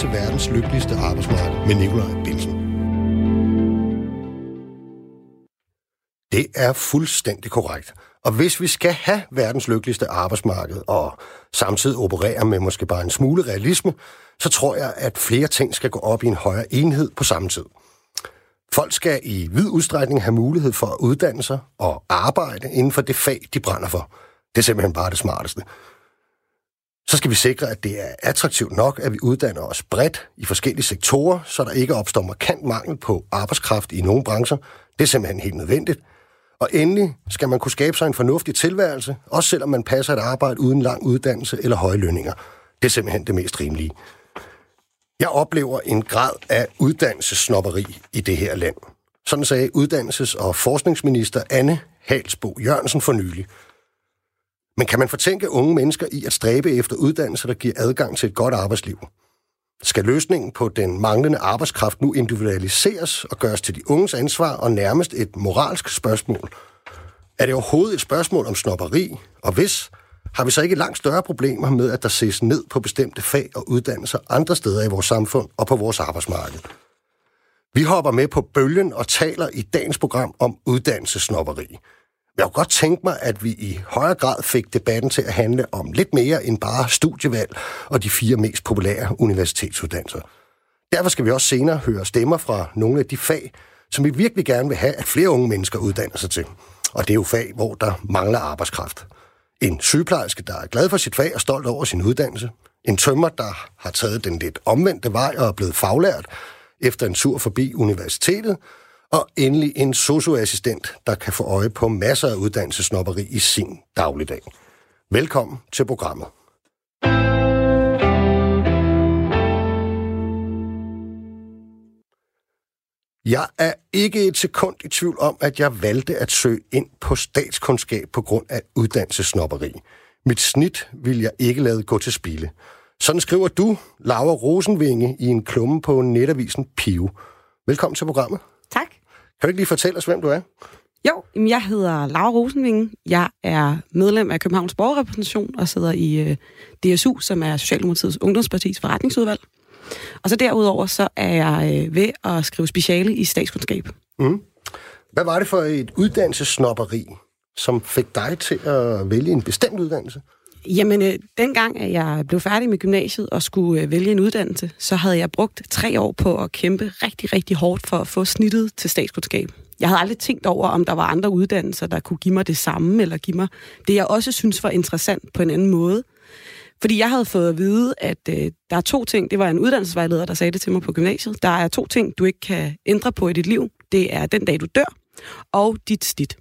til verdens lykkeligste arbejdsmarked med Nikolaj Bilsen. Det er fuldstændig korrekt. Og hvis vi skal have verdens lykkeligste arbejdsmarked og samtidig operere med måske bare en smule realisme, så tror jeg, at flere ting skal gå op i en højere enhed på samme tid. Folk skal i vid udstrækning have mulighed for at uddanne sig og arbejde inden for det fag, de brænder for. Det er simpelthen bare det smarteste. Så skal vi sikre, at det er attraktivt nok, at vi uddanner os bredt i forskellige sektorer, så der ikke opstår markant mangel på arbejdskraft i nogle brancher. Det er simpelthen helt nødvendigt. Og endelig skal man kunne skabe sig en fornuftig tilværelse, også selvom man passer et arbejde uden lang uddannelse eller høje lønninger. Det er simpelthen det mest rimelige. Jeg oplever en grad af uddannelsessnopperi i det her land. Sådan sagde uddannelses- og forskningsminister Anne Halsbo Jørgensen for nylig. Men kan man fortænke unge mennesker i at stræbe efter uddannelse, der giver adgang til et godt arbejdsliv? Skal løsningen på den manglende arbejdskraft nu individualiseres og gøres til de unges ansvar og nærmest et moralsk spørgsmål? Er det overhovedet et spørgsmål om snopperi? Og hvis, har vi så ikke langt større problemer med, at der ses ned på bestemte fag og uddannelser andre steder i vores samfund og på vores arbejdsmarked? Vi hopper med på bølgen og taler i dagens program om uddannelsesnopperi. Jeg kunne godt tænke mig, at vi i højere grad fik debatten til at handle om lidt mere end bare studievalg og de fire mest populære universitetsuddannelser. Derfor skal vi også senere høre stemmer fra nogle af de fag, som vi virkelig gerne vil have, at flere unge mennesker uddanner sig til. Og det er jo fag, hvor der mangler arbejdskraft. En sygeplejerske, der er glad for sit fag og stolt over sin uddannelse. En tømmer, der har taget den lidt omvendte vej og er blevet faglært efter en tur forbi universitetet. Og endelig en socioassistent, der kan få øje på masser af uddannelsesnopperi i sin dagligdag. Velkommen til programmet. Jeg er ikke et sekund i tvivl om, at jeg valgte at søge ind på statskundskab på grund af uddannelsesnopperi. Mit snit vil jeg ikke lade gå til spilde. Sådan skriver du, Laura Rosenvinge, i en klumme på netavisen Pio. Velkommen til programmet. Tak. Kan du ikke lige fortælle os, hvem du er? Jo, jeg hedder Laura Rosenvinge. Jeg er medlem af Københavns Borgerrepræsentation og sidder i øh, DSU, som er Socialdemokratiets Ungdomspartis forretningsudvalg. Og så derudover så er jeg øh, ved at skrive speciale i statskundskab. Mm. Hvad var det for et uddannelsesnopperi, som fik dig til at vælge en bestemt uddannelse? Jamen, øh, dengang at jeg blev færdig med gymnasiet og skulle øh, vælge en uddannelse, så havde jeg brugt tre år på at kæmpe rigtig, rigtig hårdt for at få snittet til statskundskab. Jeg havde aldrig tænkt over, om der var andre uddannelser, der kunne give mig det samme, eller give mig det, jeg også synes var interessant på en anden måde. Fordi jeg havde fået at vide, at øh, der er to ting. Det var en uddannelsesvejleder, der sagde det til mig på gymnasiet. Der er to ting, du ikke kan ændre på i dit liv. Det er den dag, du dør, og dit snit.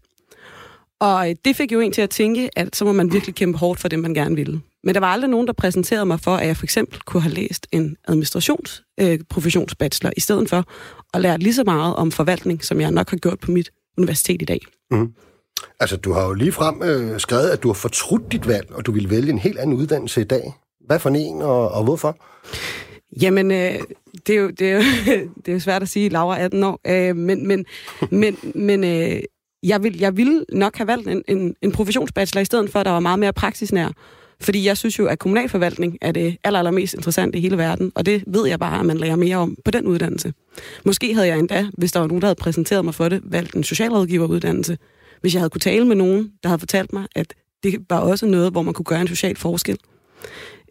Og øh, det fik jo en til at tænke, at så må man virkelig kæmpe hårdt for det, man gerne ville. Men der var aldrig nogen, der præsenterede mig for, at jeg for eksempel kunne have læst en administrationsprofessionsbachelor, øh, i stedet for at lære lige så meget om forvaltning, som jeg nok har gjort på mit universitet i dag. Mm. Altså, du har jo lige frem øh, skrevet, at du har fortrudt dit valg, og du vil vælge en helt anden uddannelse i dag. Hvad for en, og, og hvorfor? Jamen, øh, det, er jo, det, er jo, det er jo svært at sige, Laura er 18 år, øh, men, men, men, men øh, jeg, vil, jeg ville nok have valgt en, en, en professionsbachelor i stedet for, der var meget mere praksisnær. Fordi jeg synes jo, at kommunalforvaltning er det aller, allermest interessante i hele verden, og det ved jeg bare, at man lærer mere om på den uddannelse. Måske havde jeg endda, hvis der var nogen, der havde præsenteret mig for det, valgt en socialrådgiveruddannelse, hvis jeg havde kunne tale med nogen, der havde fortalt mig, at det var også noget, hvor man kunne gøre en social forskel.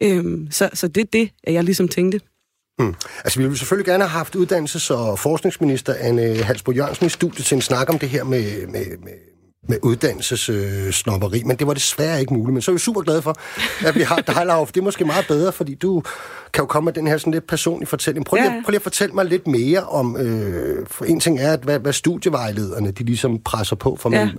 Øhm, så, så det er det, at jeg ligesom tænkte. Hmm. Altså, vi ville selvfølgelig gerne have haft uddannelses- og forskningsminister Anne Halsbo Jørgensen i studiet til en snak om det her med, med, med med uddannelsesnopperi, øh, men det var desværre ikke muligt. Men så er vi super glade for, at vi har dig, Laura, det er måske meget bedre, fordi du kan jo komme med den her sådan lidt personlige fortælling. Prøv lige, ja. prøv lige at fortælle mig lidt mere om, øh, for en ting er, at hvad, hvad studievejlederne, de ligesom presser på for ja.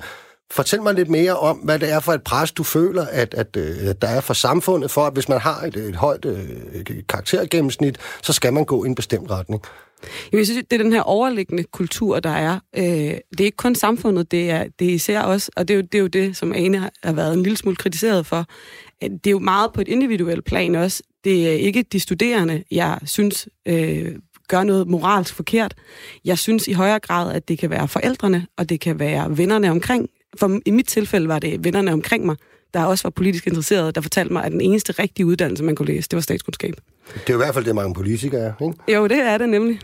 Fortæl mig lidt mere om, hvad det er for et pres, du føler, at, at, øh, at der er for samfundet, for at hvis man har et, et højt øh, et karaktergennemsnit, så skal man gå i en bestemt retning. Jeg synes, det er den her overliggende kultur, der er. Øh, det er ikke kun samfundet, det er, det er især også, og det er, jo, det er jo det, som Ane har været en lille smule kritiseret for. Øh, det er jo meget på et individuelt plan også. Det er ikke de studerende, jeg synes øh, gør noget moralsk forkert. Jeg synes i højere grad, at det kan være forældrene, og det kan være vennerne omkring. For i mit tilfælde var det vennerne omkring mig, der også var politisk interesserede, der fortalte mig, at den eneste rigtige uddannelse, man kunne læse, det var statskundskab. Det er i hvert fald det, mange politikere er, ikke? Jo, det er det nemlig.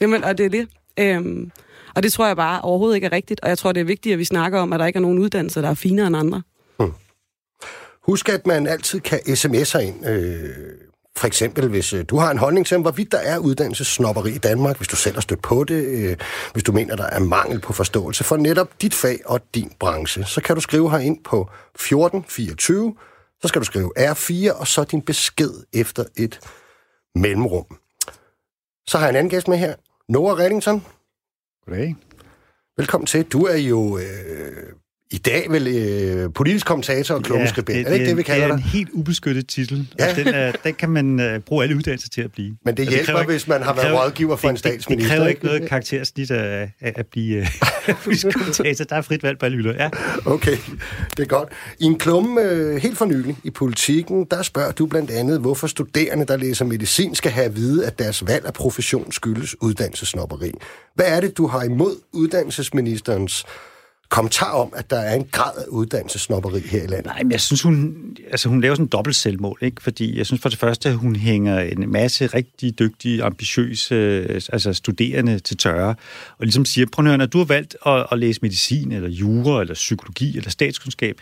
Jamen, og det er det. Øhm, og det tror jeg bare overhovedet ikke er rigtigt, og jeg tror, det er vigtigt, at vi snakker om, at der ikke er nogen uddannelser, der er finere end andre. Hmm. Husk, at man altid kan sms'e ind. Øh, for eksempel, hvis øh, du har en holdning til, hvorvidt der er uddannelsesnopperi i Danmark, hvis du selv har stødt på det, øh, hvis du mener, der er mangel på forståelse for netop dit fag og din branche, så kan du skrive her ind på 1424, så skal du skrive R4, og så din besked efter et mellemrum. Så har jeg en anden gæst med her. Noah Reddington. Goddag. Velkommen til. Du er jo øh, i dag vel øh, politisk kommentator og klummeskribent. Ja, det, er det ikke det, vi kalder det? Det er en helt ubeskyttet titel, ja. og den, er, den kan man øh, bruge alle uddannelser til at blive. Men det altså, hjælper, det ikke, hvis man har været kræver, rådgiver for det, en statsminister. Det, det kræver ikke noget karaktersnit at, at, at blive øh, politisk kommentator. Der er frit valg på alle hylder. Ja. Okay, det er godt. I en klumme øh, helt for nylig i politikken, der spørger du blandt andet, hvorfor studerende, der læser medicin, skal have at vide, at deres valg af profession skyldes uddannelsesnopperi. Hvad er det, du har imod uddannelsesministerens kommentar om, at der er en grad af uddannelsesnopperi her i landet? Nej, men jeg synes, hun, altså, hun laver sådan en dobbelt selvmål, ikke? fordi jeg synes for det første, at hun hænger en masse rigtig dygtige, ambitiøse øh, altså studerende til tørre, og ligesom siger, prøv at høre, når du har valgt at, at læse medicin, eller jura, eller psykologi, eller statskundskab,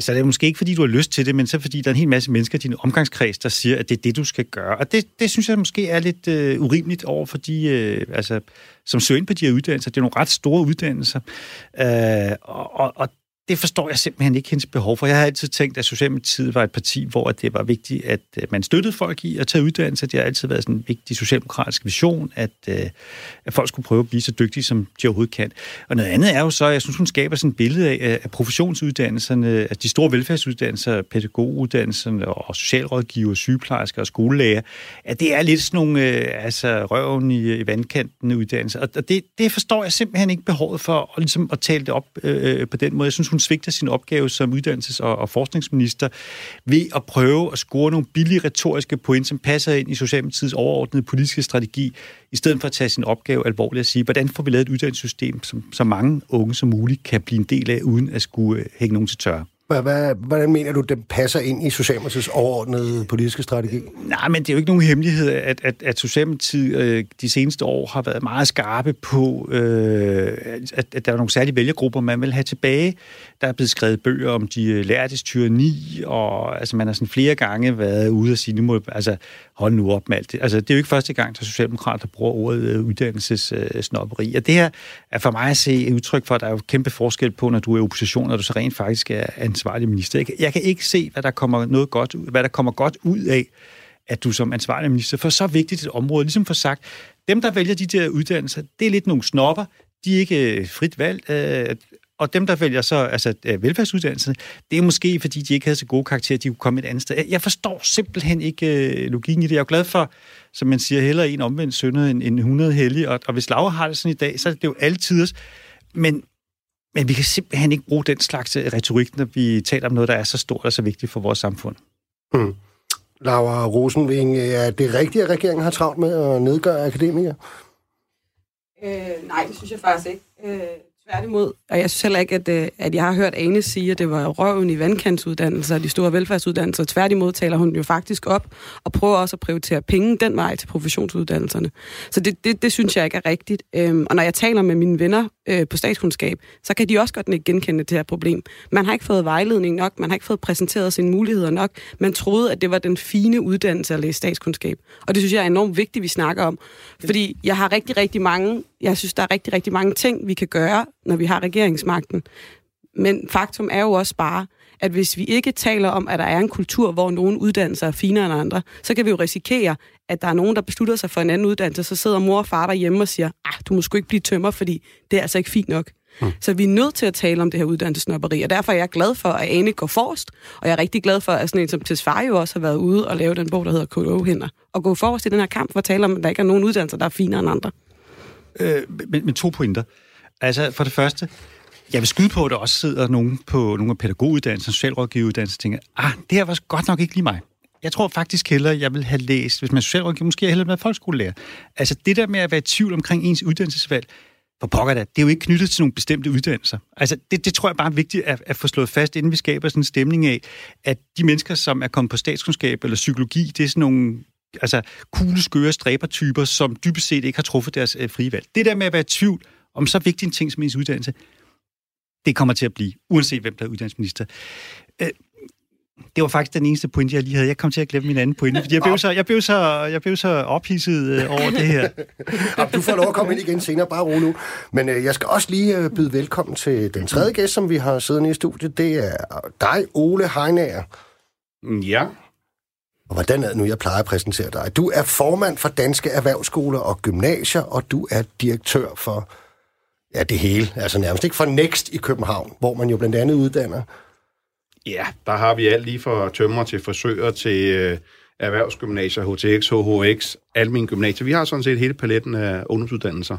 så er det måske ikke, fordi du har lyst til det, men så fordi der er en hel masse mennesker i din omgangskreds, der siger, at det er det, du skal gøre. Og det, det synes jeg måske er lidt øh, urimeligt over for de, øh, altså, som søger ind på de her uddannelser. Det er nogle ret store uddannelser. Øh, og, og det forstår jeg simpelthen ikke hendes behov for. Jeg har altid tænkt, at Socialdemokratiet var et parti, hvor det var vigtigt, at øh, man støttede folk i at tage uddannelse. Det har altid været sådan en vigtig socialdemokratisk vision, at, øh, at folk skulle prøve at blive så dygtige, som de overhovedet kan. Og noget andet er jo så, at jeg synes, hun skaber sådan et billede af, øh, at professionsuddannelserne, at de store velfærdsuddannelser, pædagoguddannelserne og socialrådgiver, sygeplejersker og skolelæger, at det er lidt sådan nogle altså, røven i, i vandkanten uddannelser. Og det, det forstår jeg simpelthen ikke behovet for at, ligesom, at tale det op øh, på den måde. Jeg synes, hun svigter sin opgave som uddannelses- og, og forskningsminister ved at prøve at score nogle billige retoriske point, som passer ind i Socialdemokratiets overordnede politiske strategi, i stedet for at tage sin opgave alvorligt og sige, hvordan får vi lavet et uddannelsessystem, som så mange unge som muligt kan blive en del af, uden at skulle øh, hænge nogen til tørre. Hvad, hvordan mener du, det passer ind i Socialdemokratiets overordnede politiske strategi? Nej, men det er jo ikke nogen hemmelighed, at, at, at Socialdemokratiet øh, de seneste år har været meget skarpe på, øh, at, at der er nogle særlige vælgergrupper, man vil have tilbage. Der er blevet skrevet bøger om de øh, lærtes tyranni, og altså, man har sådan flere gange været ude og sige, nu må altså, hold nu op med alt det. Altså, det er jo ikke første gang, der Socialdemokrater bruger ordet øh. Og det her er for mig at se et udtryk for, at der er jo kæmpe forskel på, når du er i opposition, og du så rent faktisk er ansvarlig minister. Jeg kan, ikke se, hvad der kommer noget godt ud, hvad der kommer godt ud af, at du som ansvarlig minister for så vigtigt et område, ligesom for sagt, dem, der vælger de der uddannelser, det er lidt nogle snopper, de er ikke øh, frit valg, øh, og dem, der vælger så altså, øh, velfærdsuddannelserne, det er måske, fordi de ikke havde så gode karakterer, de kunne komme et andet sted. Jeg forstår simpelthen ikke øh, logikken i det. Jeg er glad for, som man siger, heller en omvendt sønder end en 100 hellig, og, og hvis Laura har det sådan i dag, så er det jo altid. Men, men vi kan simpelthen ikke bruge den slags øh, retorik, når vi taler om noget, der er så stort og så vigtigt for vores samfund. Hmm. Laura Rosenving, er det rigtigt, at regeringen har travlt med at nedgøre akademikere? Øh, nej, det synes jeg faktisk ikke. Øh, Tværtimod. Og jeg synes heller ikke, at, øh, at jeg har hørt Ane sige, at det var røven i vandkantsuddannelser og de store velfærdsuddannelser. Tværtimod taler hun jo faktisk op og prøver også at prioritere penge den vej til professionsuddannelserne. Så det, det, det synes jeg ikke er rigtigt. Øhm, og når jeg taler med mine venner øh, på statskundskab, så kan de også godt ikke genkende det her problem. Man har ikke fået vejledning nok, man har ikke fået præsenteret sine muligheder nok. Man troede, at det var den fine uddannelse at læse statskundskab. Og det synes jeg er enormt vigtigt, vi snakker om. Fordi jeg har rigtig, rigtig mange, jeg synes, der er rigtig, rigtig mange ting, vi kan gøre, når vi har regeringsmagten. Men faktum er jo også bare, at hvis vi ikke taler om, at der er en kultur, hvor nogle uddannelser er finere end andre, så kan vi jo risikere, at der er nogen, der beslutter sig for en anden uddannelse, så sidder mor og far derhjemme og siger, ah, du må sgu ikke blive tømmer, fordi det er altså ikke fint nok. Mm. Så vi er nødt til at tale om det her uddannelsesnopperi, og derfor er jeg glad for, at Ane går forrest, og jeg er rigtig glad for, at sådan en som Tesfaye jo også har været ude og lave den bog, der hedder KO Hænder, og gå forrest i den her kamp for at tale om, at der ikke er nogen uddannelser, der er finere end andre. Øh, men, men to pointer. Altså, for det første, jeg vil skyde på, at der også sidder nogen på nogle af pædagoguddannelsen, socialrådgiveruddannelsen, og tænker, ah, det her var godt nok ikke lige mig. Jeg tror faktisk hellere, jeg vil have læst, hvis man er socialrådgiver, måske hellere med folkeskolelærer. Altså det der med at være i tvivl omkring ens uddannelsesvalg, for pokker da, det er jo ikke knyttet til nogle bestemte uddannelser. Altså, det, det tror jeg bare er vigtigt at, at få slået fast, inden vi skaber sådan en stemning af, at de mennesker, som er kommet på statskundskab eller psykologi, det er sådan nogle altså kugleskøre stræbertyper, som dybest set ikke har truffet deres øh, frie valg. Det der med at være i tvivl om så vigtig en ting som ens uddannelse, det kommer til at blive, uanset hvem der er uddannelsesminister. Øh, det var faktisk den eneste pointe, jeg lige havde. Jeg kom til at glemme min anden pointe, fordi jeg blev så, jeg blev så, jeg blev så ophidset øh, over det her. Du får lov at komme ind igen senere, bare ro nu. Men øh, jeg skal også lige øh, byde velkommen til den tredje gæst, som vi har siddende i studiet. Det er dig, Ole Heinager. Ja. Og hvordan er det nu, jeg plejer at præsentere dig? Du er formand for Danske Erhvervsskoler og Gymnasier, og du er direktør for ja, det hele. Altså nærmest ikke for Next i København, hvor man jo blandt andet uddanner Ja, der har vi alt lige fra tømmer til frisører til øh, erhvervsgymnasier, HTX, HHX, almen gymnasier. Vi har sådan set hele paletten af ungdomsuddannelser.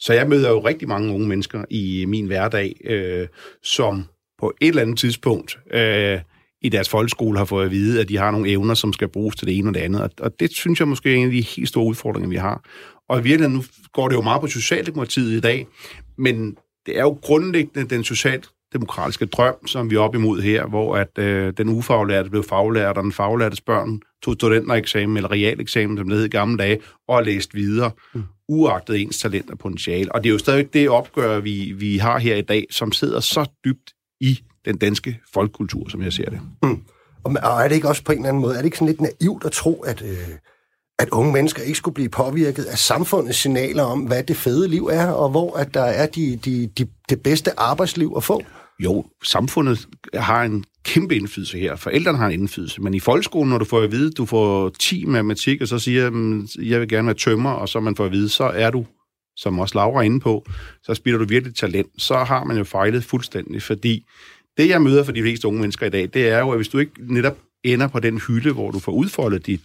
Så jeg møder jo rigtig mange unge mennesker i min hverdag, øh, som på et eller andet tidspunkt øh, i deres folkeskole har fået at vide, at de har nogle evner, som skal bruges til det ene og det andet. Og, og det synes jeg måske er en af de helt store udfordringer, vi har. Og i virkeligheden, nu går det jo meget på Socialdemokratiet i dag, men det er jo grundlæggende den socialt demokratiske drøm, som vi er op imod her, hvor at øh, den ufaglærte blev faglært, og den faglærte børn tog studentereksamen eller realeksamen, som det hed i gamle dage, og læst videre, mm. uagtet ens talent og potentiale. Og det er jo stadig det opgør, vi, vi har her i dag, som sidder så dybt i den danske folkekultur, som jeg ser det. Mm. Og er det ikke også på en eller anden måde, er det ikke sådan lidt naivt at tro, at, øh, at unge mennesker ikke skulle blive påvirket af samfundets signaler om, hvad det fede liv er, og hvor at der er de, de, de, det bedste arbejdsliv at få? Jo, samfundet har en kæmpe indflydelse her. Forældrene har en indflydelse. Men i folkeskolen, når du får at vide, du får 10 matematik, og så siger, mm, jeg vil gerne være tømmer, og så man får at vide, så er du, som også Laura er inde på, så spiller du virkelig talent. Så har man jo fejlet fuldstændig, fordi det, jeg møder for de fleste unge mennesker i dag, det er jo, at hvis du ikke netop ender på den hylde, hvor du får udfoldet dit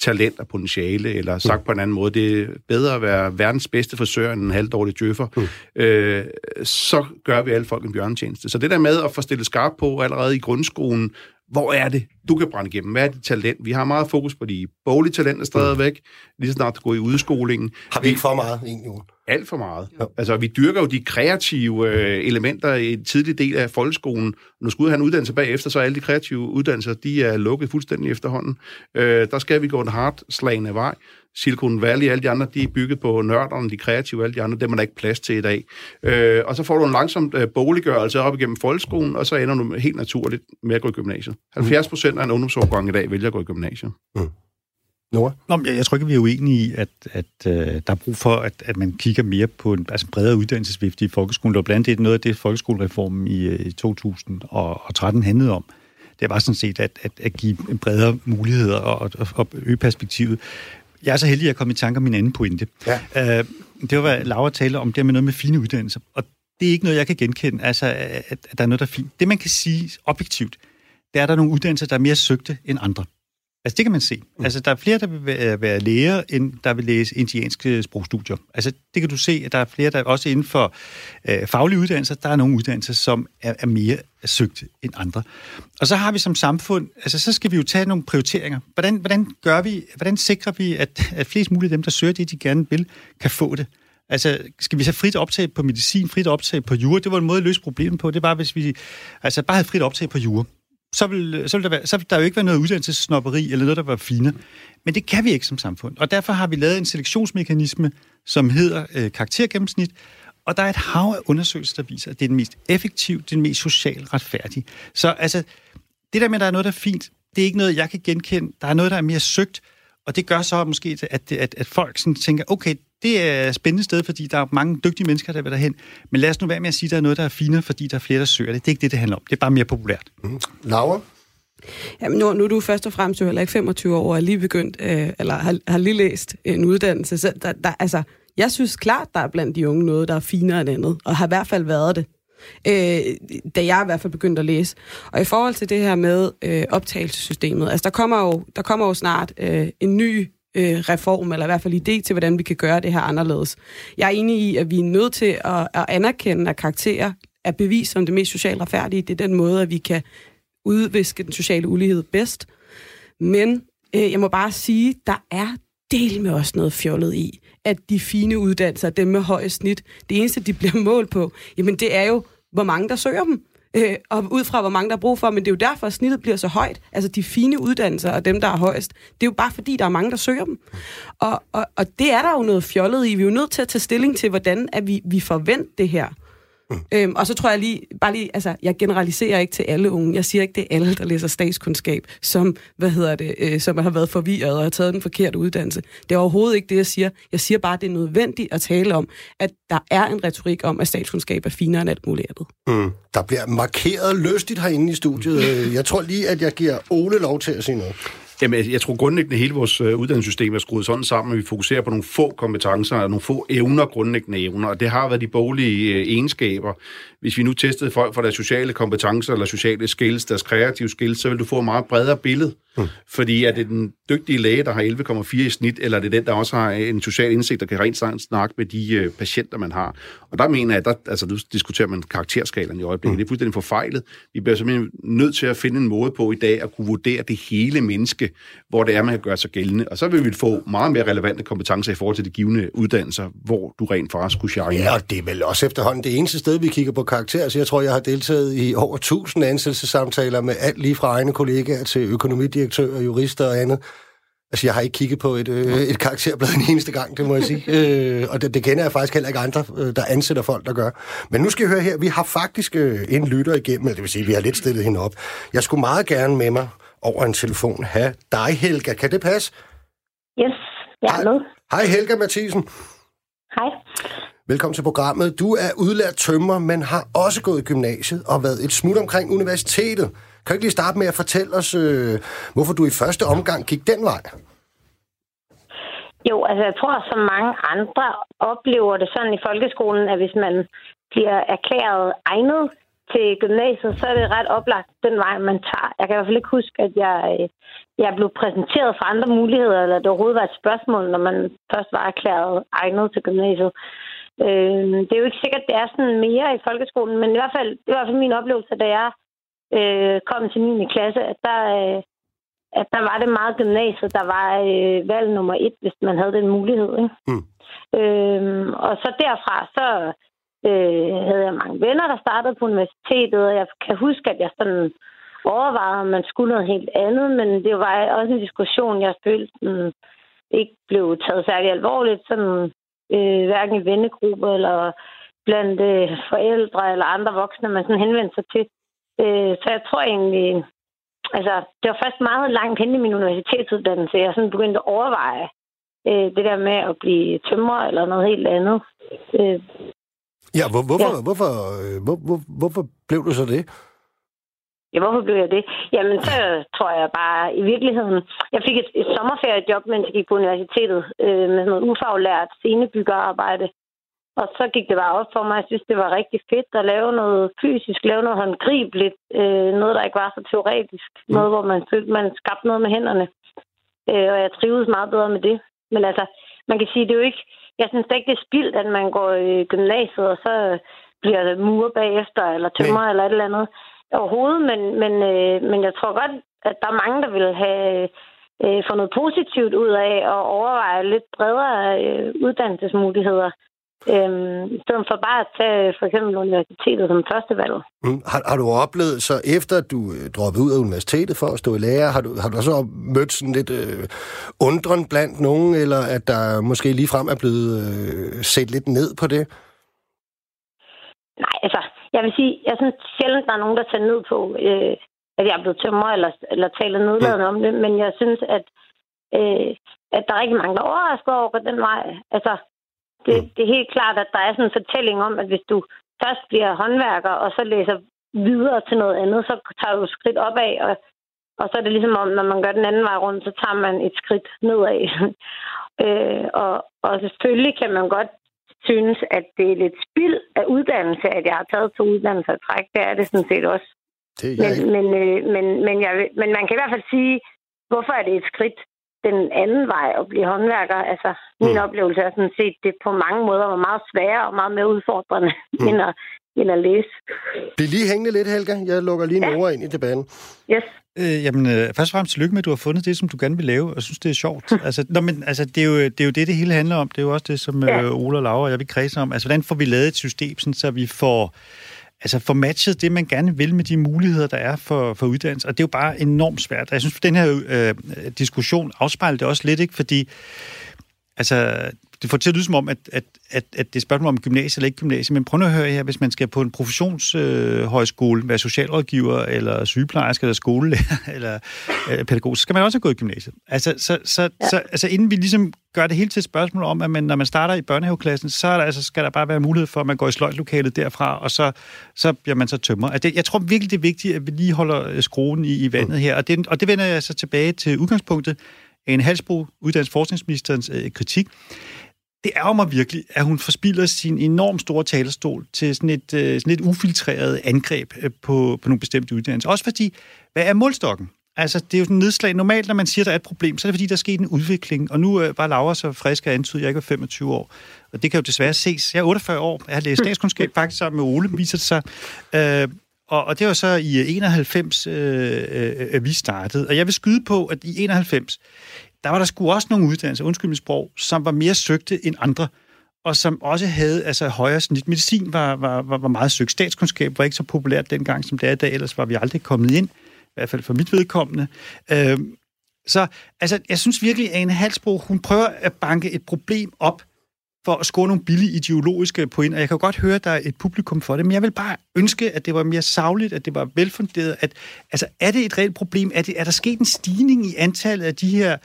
talent og potentiale, eller sagt mm. på en anden måde, det er bedre at være verdens bedste frisør end en halvdårlig djøffer, mm. øh, så gør vi alle folk en bjørntjeneste. Så det der med at få stillet skarp på allerede i grundskolen, hvor er det, du kan brænde igennem? Hvad er dit talent? Vi har meget fokus på de boglige talenter stadigvæk, mm. lige så snart du går i udskolingen. Har vi ikke for meget, egentlig? Alt for meget. Ja. Altså, vi dyrker jo de kreative øh, elementer i en tidlig del af folkeskolen. Du skal ud have en uddannelse bagefter, så er alle de kreative uddannelser, de er lukket fuldstændig efterhånden. Øh, der skal vi gå en hardt slagende vej. Silicon Valley, alle de andre, de er bygget på nørderne, de kreative, alle de andre, dem er der ikke plads til i dag. Øh, og så får du en langsom øh, boliggørelse op igennem folkeskolen, og så ender du helt naturligt med at gå i gymnasiet. 70 procent af en ungdomsårgang i dag vælger at gå i gymnasiet. Mm. Nora? Nå, jeg, jeg tror ikke, vi er uenige i, at, at uh, der er brug for, at, at man kigger mere på en altså bredere uddannelsesvifte i folkeskolen. Det var blandt andet noget af det, folkeskolereformen i, øh, i 2013 handlede om. Det var sådan set at, at, at give bredere muligheder og, og, og øge perspektivet. Jeg er så heldig, at jeg kom i tanke om min anden pointe. Ja. Uh, det var, hvad Laura talte om, det med noget med fine uddannelser. Og det er ikke noget, jeg kan genkende, altså, at, at der er noget, der er fint. Det, man kan sige objektivt, det er, at der er nogle uddannelser, der er mere søgte end andre. Altså, det kan man se. Mm. Altså, der er flere, der vil være, være læger, end der vil læse indianske sprogstudier. Altså, det kan du se, at der er flere, der også inden for øh, faglige uddannelser, der er nogle uddannelser, som er, er mere søgt end andre. Og så har vi som samfund, altså, så skal vi jo tage nogle prioriteringer. Hvordan, hvordan gør vi, hvordan sikrer vi, at, at flest mulige af dem, der søger det, de gerne vil, kan få det? Altså, skal vi så frit optag på medicin, frit optag på jure? Det var en måde at løse problemet på. Det var, hvis vi altså, bare havde frit optag på jure så vil, så vil, der, være, så vil der jo ikke være noget uddannelsessnopperi eller noget, der var fine. Men det kan vi ikke som samfund. Og derfor har vi lavet en selektionsmekanisme, som hedder øh, karaktergennemsnit, og der er et hav af undersøgelser, der viser, at det er den mest effektive, det er den mest socialt retfærdige. Så altså, det der med, at der er noget, der er fint, det er ikke noget, jeg kan genkende. Der er noget, der er mere søgt, og det gør så måske, at, at, at folk sådan tænker, okay, det er et spændende sted, fordi der er mange dygtige mennesker, der vil derhen. Men lad os nu være med at sige, at der er noget, der er finere, fordi der er flere, der søger det. Det er ikke det, det handler om. Det er bare mere populært. Mm. Laura? Jamen, nu, nu er du først og fremmest jo heller ikke 25 år og er lige begyndt, øh, eller har, har lige læst en uddannelse. Så der, der, altså, jeg synes klart, der er blandt de unge noget, der er finere end andet, og har i hvert fald været det. Øh, da jeg i hvert fald begyndte at læse. Og i forhold til det her med øh, optagelsessystemet, altså der kommer jo, der kommer jo snart øh, en ny øh, reform, eller i hvert fald idé til, hvordan vi kan gøre det her anderledes. Jeg er enig i, at vi er nødt til at, at anerkende, at karakterer er bevis som det mest socialt retfærdige. Det er den måde, at vi kan udviske den sociale ulighed bedst. Men øh, jeg må bare sige, der er del med også noget fjollet i, at de fine uddannelser, dem med høje snit, det eneste, de bliver målt på, jamen det er jo, hvor mange der søger dem øh, og ud fra, hvor mange der er brug for, men det er jo derfor, at snittet bliver så højt. Altså de fine uddannelser og dem, der er højst, det er jo bare fordi, der er mange, der søger dem. Og, og, og det er der jo noget fjollet i. Vi er jo nødt til at tage stilling til, hvordan at vi, vi forventer det her. Mm. Øhm, og så tror jeg lige, bare lige, altså, jeg generaliserer ikke til alle unge. Jeg siger ikke, det er alle, der læser statskundskab, som, hvad hedder det, øh, som har været forvirret og har taget den forkerte uddannelse. Det er overhovedet ikke det, jeg siger. Jeg siger bare, at det er nødvendigt at tale om, at der er en retorik om, at statskundskab er finere end alt muligt andet. Mm. Der bliver markeret lystigt herinde i studiet. Jeg tror lige, at jeg giver Ole lov til at sige noget. Jamen, jeg tror grundlæggende, hele vores øh, uddannelsessystem er skruet sådan sammen, at vi fokuserer på nogle få kompetencer og nogle få evner, grundlæggende evner, og det har været de boglige øh, egenskaber. Hvis vi nu testede folk for deres sociale kompetencer eller sociale skills, deres kreative skills, så vil du få et meget bredere billede. Mm. Fordi er det den dygtige læge, der har 11,4 i snit, eller er det den, der også har en social indsigt, der kan rent snakke med de øh, patienter, man har. Og der mener jeg, der, altså nu diskuterer man karakterskalaen i øjeblikket, mm. det er fuldstændig forfejlet. Vi bliver simpelthen nødt til at finde en måde på i dag at kunne vurdere det hele menneske, hvor det er, man kan gøre sig gældende. Og så vil vi få meget mere relevante kompetencer i forhold til de givende uddannelser, hvor du rent faktisk skulle shine. Ja, og det er vel også efterhånden det eneste sted, vi kigger på karakter. Så jeg tror, jeg har deltaget i over 1000 ansættelsessamtaler med alt lige fra egne kollegaer til økonomidirektører, jurister og andet. Altså, jeg har ikke kigget på et, øh, et karakterblad en eneste gang, det må jeg sige. Øh, og det, det kender jeg faktisk heller ikke andre, øh, der ansætter folk, der gør. Men nu skal jeg høre her, vi har faktisk øh, en lytter igennem, det vil sige, vi har lidt stillet hende op. Jeg skulle meget gerne med mig over en telefon have dig, Helga. Kan det passe? Yes, jeg er med. Hej, Helga Mathisen. Hej. Velkommen til programmet. Du er udlært tømmer, men har også gået i gymnasiet og været et smut omkring universitetet. Kan du ikke lige starte med at fortælle os, øh, hvorfor du i første omgang gik den vej? Jo, altså jeg tror, som mange andre oplever det sådan i folkeskolen, at hvis man bliver erklæret egnet til gymnasiet, så er det ret oplagt den vej, man tager. Jeg kan i hvert fald ikke huske, at jeg, øh, jeg blev præsenteret for andre muligheder, eller det overhovedet var et spørgsmål, når man først var erklæret egnet til gymnasiet. Øh, det er jo ikke sikkert, at det er sådan mere i folkeskolen, men i hvert fald, det var i hvert fald min oplevelse, da jeg øh, kom til 9. klasse, at der, øh, at der var det meget gymnasiet, der var øh, valg nummer et, hvis man havde den mulighed. Ikke? Mm. Øh, og så derfra, så øh, havde jeg mange venner, der startede på universitetet, og jeg kan huske, at jeg sådan overvejede, om man skulle noget helt andet, men det var også en diskussion, jeg følte den ikke blev taget særlig alvorligt, sådan øh, hverken i vennegruppe eller blandt øh, forældre eller andre voksne, man sådan henvendte sig til. Øh, så jeg tror egentlig, altså det var først meget langt hen i min universitetsuddannelse, jeg sådan begyndte at overveje øh, det der med at blive tømrer eller noget helt andet. Øh, ja, hvor, hvorfor, ja. Hvorfor, øh, hvor, hvor, hvorfor blev du så det? Ja, hvorfor blev jeg det? Jamen, så tror jeg bare i virkeligheden... Jeg fik et, et sommerferiejob, mens jeg gik på universitetet øh, med sådan noget ufaglært scenebyggerarbejde. Og så gik det bare op for mig. Jeg synes, det var rigtig fedt at lave noget fysisk, lave noget håndgribeligt. Øh, noget, der ikke var så teoretisk. Mm. Noget, hvor man følte, man skabte noget med hænderne. Øh, og jeg trives meget bedre med det. Men altså, man kan sige, det er jo ikke... Jeg synes ikke, det er spildt, at man går i gymnasiet, og så bliver det mur bagefter, eller tømmer, eller et eller andet overhovedet. Men, men, øh, men jeg tror godt, at der er mange, der vil have øh, få noget positivt ud af at overveje lidt bredere øh, uddannelsesmuligheder. Øhm, i stedet for bare at tage for eksempel universitetet som første valg. Mm. Har, har du oplevet, så efter du øh, droppede ud af universitetet for at stå i lærer, har du, har du så mødt sådan lidt øh, undren blandt nogen, eller at der måske ligefrem er blevet øh, set lidt ned på det? Nej, altså, jeg vil sige, jeg synes sjældent, der er nogen, der tager ned på, øh, at jeg er blevet tømmer eller, eller taler nedladende mm. om det, men jeg synes, at, øh, at der er rigtig mange, der er overrasket over den vej. Altså, det, mm. det er helt klart, at der er sådan en fortælling om, at hvis du først bliver håndværker, og så læser videre til noget andet, så tager du skridt opad, og, og så er det ligesom om, når man gør den anden vej rundt, så tager man et skridt nedad. øh, og, og selvfølgelig kan man godt synes, at det er lidt spild af uddannelse, at jeg har taget to uddannelser at træk. Det er det sådan set også. Det er men, men, øh, men, men, jeg, men man kan i hvert fald sige, hvorfor er det et skridt den anden vej at blive håndværker. Altså, min mm. oplevelse er sådan set, det på mange måder var meget sværere og meget mere udfordrende, mm. end, at, end at læse. Det er lige hængende lidt, Helga. Jeg lukker lige ja. ind i debatten. Yes. Øh, jamen, øh, først og fremmest tillykke med, at du har fundet det, som du gerne vil lave, og synes, det er sjovt. altså, nå, men, altså, det, er jo, det er jo det, det hele handler om. Det er jo også det, som ja. øh, Ola og Laura og jeg vil kredse om. Altså, hvordan får vi lavet et system, sådan, så vi får altså få matchet det, man gerne vil med de muligheder, der er for, for uddannelse. Og det er jo bare enormt svært. Og jeg synes, at den her øh, diskussion afspejler det også lidt, ikke? fordi altså, det får til at lyde som om, at, at, at, at det er spørgsmål om gymnasie eller ikke gymnasie, men prøv nu at høre her, hvis man skal på en professionshøjskole, øh, være socialrådgiver, eller sygeplejerske, eller skolelærer, eller øh, pædagog, så skal man også have gået i gymnasiet. Altså, så, så, ja. så, altså, inden vi ligesom gør det hele til et spørgsmål om, at man, når man starter i børnehaveklassen, så er der, altså, skal der bare være mulighed for, at man går i sløjtlokalet derfra, og så, så bliver man så tømmer. Altså, det, jeg tror virkelig, det er vigtigt, at vi lige holder øh, skruen i, i vandet her, og det, og det vender jeg så tilbage til udgangspunktet, en Halsbro, uddannelses forskningsministerens øh, kritik det ærger mig virkelig, at hun forspilder sin enormt store talerstol til sådan et, øh, sådan et ufiltreret angreb øh, på, på nogle bestemte uddannelser. Også fordi, hvad er målstokken? Altså, det er jo sådan nedslag. Normalt, når man siger, der er et problem, så er det fordi, der er sket en udvikling. Og nu øh, var Laura så frisk at antyde, at jeg ikke er 25 år. Og det kan jo desværre ses. Jeg er 48 år. Jeg har læst statskundskab faktisk sammen med Ole, viser det sig. Øh, og, og det var så i 91, øh, øh, øh, vi startede. Og jeg vil skyde på, at i 91, der var der sgu også nogle uddannelser, undskyld mit sprog, som var mere søgte end andre, og som også havde altså, højere snit. Medicin var, var, var, var meget søgt. Statskundskab var ikke så populært dengang, som det er i dag, ellers var vi aldrig kommet ind, i hvert fald for mit vedkommende. Øh, så altså, jeg synes virkelig, at en Halsbro, hun prøver at banke et problem op, for at score nogle billige ideologiske point, og jeg kan godt høre, at der er et publikum for det, men jeg vil bare ønske, at det var mere savligt, at det var velfunderet, at altså, er det et reelt problem? Er, det, er der sket en stigning i antallet af de her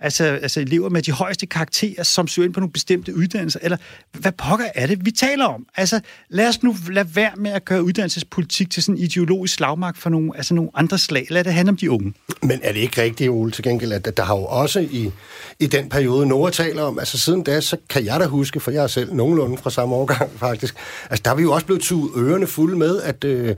altså, altså elever med de højeste karakterer, som søger ind på nogle bestemte uddannelser, eller hvad pokker er det, vi taler om? Altså, lad os nu lade være med at gøre uddannelsespolitik til sådan en ideologisk slagmark for nogle, altså nogle andre slag. Lad det handle om de unge. Men er det ikke rigtigt, Ole, til gengæld, at der har jo også i, i den periode, Nora taler om, altså siden da, så kan jeg da huske, for jeg er selv nogenlunde fra samme årgang faktisk, altså der er vi jo også blevet tuet ørerne fulde med, at øh,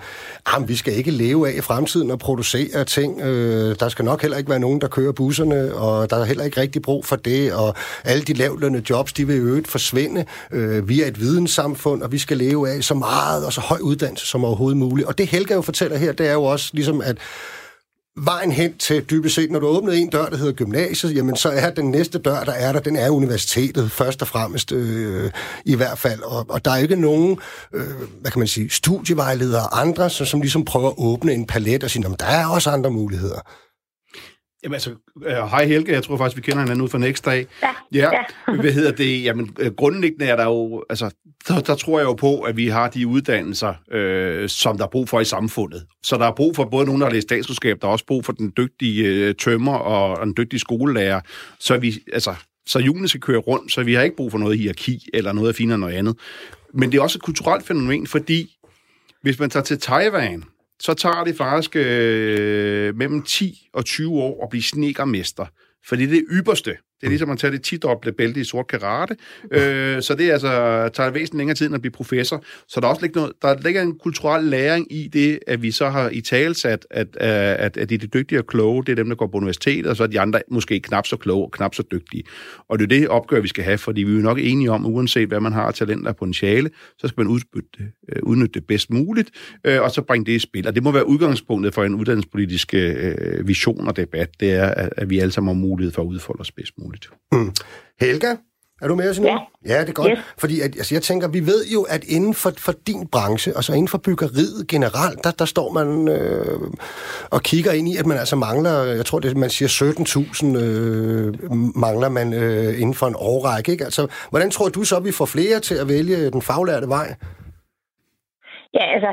jamen, vi skal ikke leve af i fremtiden og producere ting. Øh, der skal nok heller ikke være nogen, der kører busserne, og der er heller ikke rigtig brug for det, og alle de lavlønne jobs, de vil jo øvrigt forsvinde. Øh, vi er et videnssamfund, og vi skal leve af så meget og så høj uddannelse som overhovedet muligt. Og det Helga jo fortæller her, det er jo også ligesom, at vejen hen til dybest set, når du åbner en dør, der hedder gymnasiet, jamen så er den næste dør, der er der, den er universitetet, først og fremmest øh, i hvert fald. Og, og der er ikke nogen, øh, hvad kan man sige, studievejledere og andre, som, som ligesom prøver at åbne en palet og sige, der er også andre muligheder. Jamen altså, øh, hej Helge, jeg tror faktisk, vi kender hinanden ud fra Next Day. Ja. ja. ja. Hvad hedder det? Jamen, øh, grundlæggende er der jo, altså, der, der tror jeg jo på, at vi har de uddannelser, øh, som der er brug for i samfundet. Så der er brug for både nogen, der har læst statskundskab, der er også brug for den dygtige øh, tømmer og den dygtige skolelærer, så vi, altså, så julen skal køre rundt, så vi har ikke brug for noget hierarki eller noget af finere noget andet. Men det er også et kulturelt fænomen, fordi hvis man tager til Taiwan, så tager det faktisk øh, mellem 10 og 20 år at blive snekermester. For det er det ypperste det er ligesom at tage det 10 bælte i sort karate. Øh, så det er altså, tager væsentligt længere tid end at blive professor. Så der er også noget, der ligger en kulturel læring i det, at vi så har i talsat, at, at, at, at de er de dygtige og kloge, det er dem, der går på universitetet, og så er de andre måske knap så kloge og knap så dygtige. Og det er det opgør, vi skal have, fordi vi er jo nok enige om, uanset hvad man har af talent og potentiale, så skal man udbytte, øh, udnytte det bedst muligt, øh, og så bringe det i spil. Og det må være udgangspunktet for en uddannelsespolitisk øh, vision og debat, det er, at vi alle sammen har mulighed for at udfolde os bedst muligt muligt. Mm. Helga, er du med os nu? Ja. Ja, det er godt. Yes. Fordi at, altså, jeg tænker, vi ved jo, at inden for, for din branche, altså inden for byggeriet generelt, der, der står man øh, og kigger ind i, at man altså mangler, jeg tror, det man siger 17.000 øh, mangler man øh, inden for en årrække. Ikke? Altså, hvordan tror du så, at vi får flere til at vælge den faglærte vej? Ja, altså,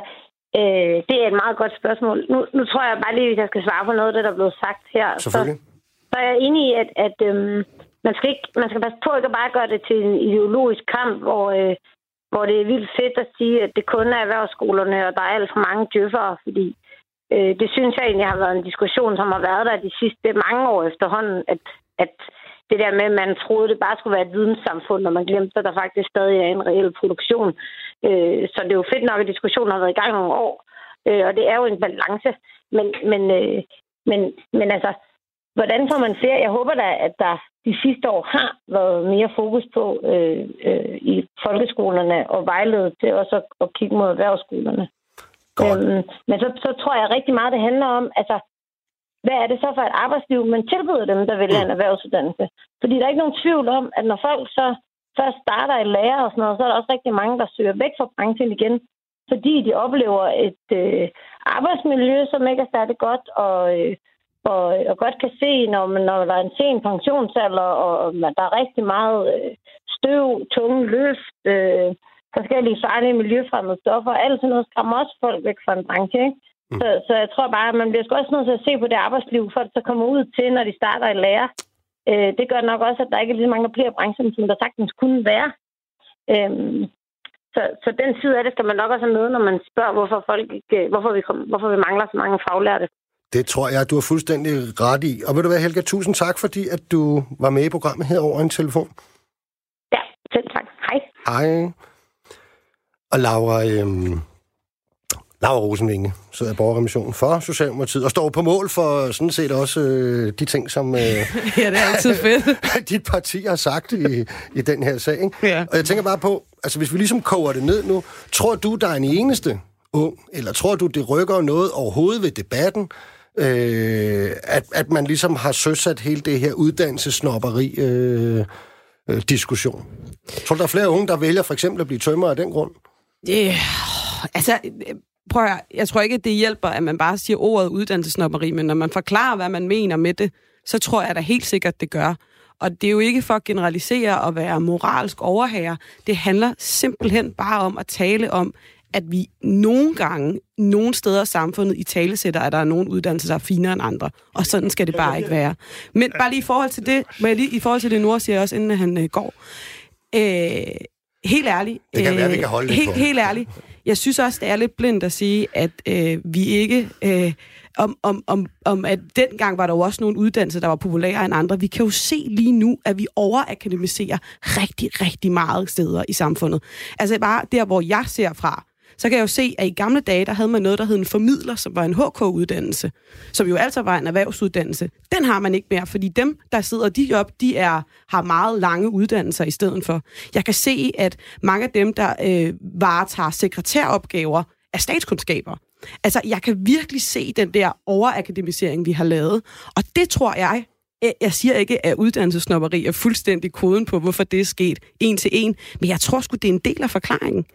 øh, det er et meget godt spørgsmål. Nu, nu tror jeg bare lige, hvis jeg skal svare på noget af det, der er blevet sagt her. Selvfølgelig. Så så er jeg enig i, at, at øhm, man, skal ikke, man skal passe på ikke at bare gøre det til en ideologisk kamp, hvor, øh, hvor det er vildt fedt at sige, at det kun er erhvervsskolerne, og der er alt for mange djøffere, fordi øh, det synes jeg egentlig har været en diskussion, som har været der de sidste mange år efterhånden, at, at det der med, at man troede, det bare skulle være et videnssamfund, og man glemte, at der faktisk stadig er en reel produktion. Øh, så det er jo fedt nok, at diskussionen har været i gang nogle år, øh, og det er jo en balance. Men, men, øh, men, men altså, Hvordan får man flere? Jeg håber da, at der de sidste år har været mere fokus på øh, øh, i folkeskolerne og vejledet til også at, at kigge mod erhvervsskolerne. Øhm, men så, så tror jeg rigtig meget, det handler om, altså, hvad er det så for et arbejdsliv, man tilbyder dem, der vælger en erhvervsuddannelse? Fordi der er ikke nogen tvivl om, at når folk så først starter i lærer og sådan noget, så er der også rigtig mange, der søger væk fra branchen igen. fordi de oplever et øh, arbejdsmiljø, som ikke er særlig godt, og, øh, og, og godt kan se, når, man, når der er en sen pensionsalder, og, der er rigtig meget øh, støv, tunge løft, øh, forskellige farlige miljøfremmede stoffer, alt sådan noget skræmmer også folk væk fra en branche, ikke? Mm. Så, så jeg tror bare, at man bliver også nødt til at se på det arbejdsliv, for at så kommer ud til, når de starter i lære. Øh, det gør nok også, at der ikke er lige så mange, der bliver i branchen, som der sagtens kunne være. Øhm, så, så den side af det skal man nok også have med, når man spørger, hvorfor, folk ikke, hvorfor, vi, hvorfor vi mangler så mange faglærte. Det tror jeg, du har fuldstændig ret i. Og vil du være, Helga, tusind tak, fordi at du var med i programmet her over en telefon. Ja, selv tak. Hej. Hej. Og Laura, øhm, Laura Rosenvinge sidder i borgerremissionen for Socialdemokratiet og står på mål for sådan set også øh, de ting, som øh, ja, det er altid fedt. dit parti har sagt i, i den her sag. Ikke? Ja. Og jeg tænker bare på, altså hvis vi ligesom koger det ned nu, tror du, der er en eneste ung, eller tror du, det rykker noget overhovedet ved debatten, øh, at, at man ligesom har søsat hele det her uddannelsesnopperi øh, øh, diskussion? Tror du, der er flere unge, der vælger for eksempel at blive tømmer af den grund? Yeah. Altså, prøv at, jeg tror ikke, at det hjælper, at man bare siger ordet uddannelsesnopperi, men når man forklarer, hvad man mener med det, så tror jeg da helt sikkert, det gør. Og det er jo ikke for at generalisere og være moralsk overherre. Det handler simpelthen bare om at tale om, at vi nogle gange, nogle steder i samfundet i talesætter, at der er nogle uddannelser, der er finere end andre. Og sådan skal det bare ikke være. Men bare lige i forhold til det, jeg lige, i forhold til det, Nord siger også, inden han øh, går. Øh, helt ærligt. Det kan være, vi kan holde det helt, på. helt ærligt. Jeg synes også, det er lidt blindt at sige, at øh, vi ikke... Øh, om, om, om, om, at dengang var der jo også nogle uddannelser, der var populære end andre. Vi kan jo se lige nu, at vi overakademiserer rigtig, rigtig meget steder i samfundet. Altså bare der, hvor jeg ser fra, så kan jeg jo se, at i gamle dage, der havde man noget, der hed en formidler, som var en HK-uddannelse, som jo altså var en erhvervsuddannelse. Den har man ikke mere, fordi dem, der sidder de op, de er, har meget lange uddannelser i stedet for. Jeg kan se, at mange af dem, der øh, varetager sekretæropgaver, er statskundskaber. Altså, jeg kan virkelig se den der overakademisering, vi har lavet. Og det tror jeg, jeg- jeg siger ikke, at uddannelsesnopperi er fuldstændig koden på, hvorfor det er sket en til en, men jeg tror sgu, det er en del af forklaringen.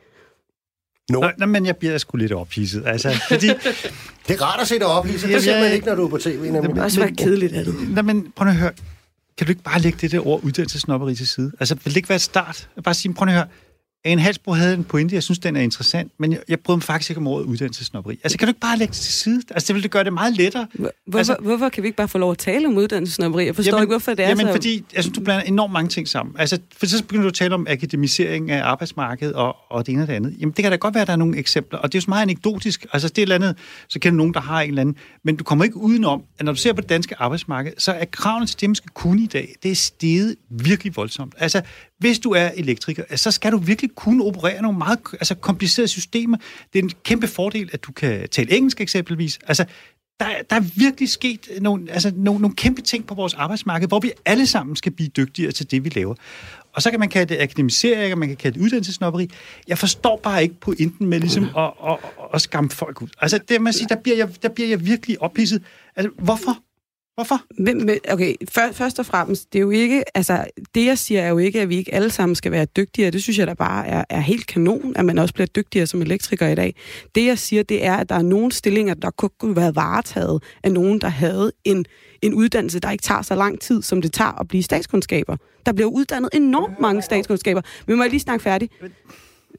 No. Nå, nå, men jeg bliver sgu lidt ophidset. Altså, fordi, Det er rart at se dig op, Lisa. Det ser man jeg- ikke, når du er på tv. Nemlig. Det er også være kedeligt af det. Nå, men prøv at høre. Kan du ikke bare lægge det der ord uddannelsesnopperi til side? Altså, vil det ikke være et start? Bare sige, prøv at høre. En Halsbro havde en pointe, jeg synes, den er interessant, men jeg, jeg bryder mig faktisk ikke om ordet uddannelsesnopperi. Altså, kan du ikke bare lægge det til side? Altså, det ville gøre det meget lettere. Hvorfor, Altså- altså, hvorfor kan vi ikke bare få lov at tale om uddannelsesnopperi? Jeg forstår jamen, ikke, hvorfor det er jamen, så... fordi jeg synes, du blander enormt mange ting sammen. Altså, for så begynder du at tale om akademisering af arbejdsmarkedet og, og det ene og det andet. Jamen, det kan da godt være, at der er nogle eksempler, og det er jo så meget anekdotisk. Altså, det er et eller andet, så kender nogen, der har en eller anden. Men du kommer ikke udenom, at når du ser på det danske arbejdsmarked, så er kravene til det, man skal kunne i dag, det er steget virkelig voldsomt. Altså, hvis du er elektriker, så skal du virkelig kunne operere nogle meget altså, komplicerede systemer. Det er en kæmpe fordel, at du kan tale engelsk eksempelvis. Altså, der, der er virkelig sket nogle, altså, nogle, nogle kæmpe ting på vores arbejdsmarked, hvor vi alle sammen skal blive dygtigere til det, vi laver. Og så kan man kalde det akademisering, og man kan kalde det uddannelsesnopperi. Jeg forstår bare ikke pointen med ligesom at, at, at, at skamme folk ud. Altså, det man siger, der bliver jeg, der bliver jeg virkelig ophidset. Altså, hvorfor? Hvorfor? Okay, før, først og fremmest, det er jo ikke, altså, det jeg siger er jo ikke, at vi ikke alle sammen skal være dygtigere. Det synes jeg da bare er, er helt kanon, at man også bliver dygtigere som elektriker i dag. Det jeg siger, det er, at der er nogle stillinger, der kunne kunne være varetaget af nogen, der havde en, en uddannelse, der ikke tager så lang tid, som det tager at blive statskundskaber. Der bliver uddannet enormt mange statskundskaber. Men må jeg lige snakke færdig?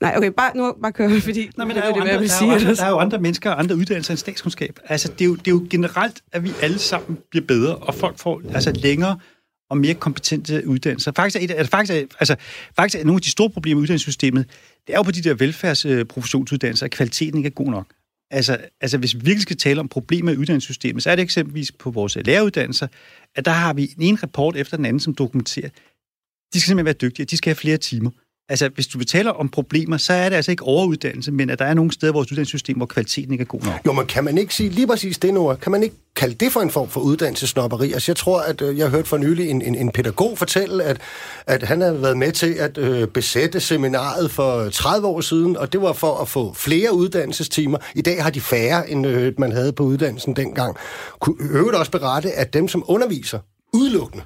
Nej, okay, bare, nu bare køre, fordi Nå, men der er, det, andre, der, er sige jo andre, der er jo andre mennesker og andre uddannelser end statskundskab. Altså, det er, jo, det er jo generelt, at vi alle sammen bliver bedre, og folk får altså, længere og mere kompetente uddannelser. Faktisk er, et, altså, faktisk, er, altså, faktisk er nogle af de store problemer i uddannelsessystemet, det er jo på de der velfærdsprofessionsuddannelser, at kvaliteten ikke er god nok. Altså, altså, hvis vi virkelig skal tale om problemer i uddannelsessystemet, så er det eksempelvis på vores læreruddannelser, at der har vi ene rapport efter den anden, som dokumenterer, de skal simpelthen være dygtige, de skal have flere timer. Altså, hvis du betaler om problemer, så er det altså ikke overuddannelse, men at der er nogle steder i vores uddannelsessystem, hvor kvaliteten ikke er god nok. Jo, men kan man ikke sige lige præcis det, Nora? Kan man ikke kalde det for en form for uddannelsesnopperi? Altså, jeg tror, at øh, jeg hørte for nylig en, en, en pædagog fortælle, at, at han havde været med til at øh, besætte seminaret for 30 år siden, og det var for at få flere uddannelsestimer. I dag har de færre, end øh, man havde på uddannelsen dengang. Kunne øvrigt også berette, at dem, som underviser udelukkende,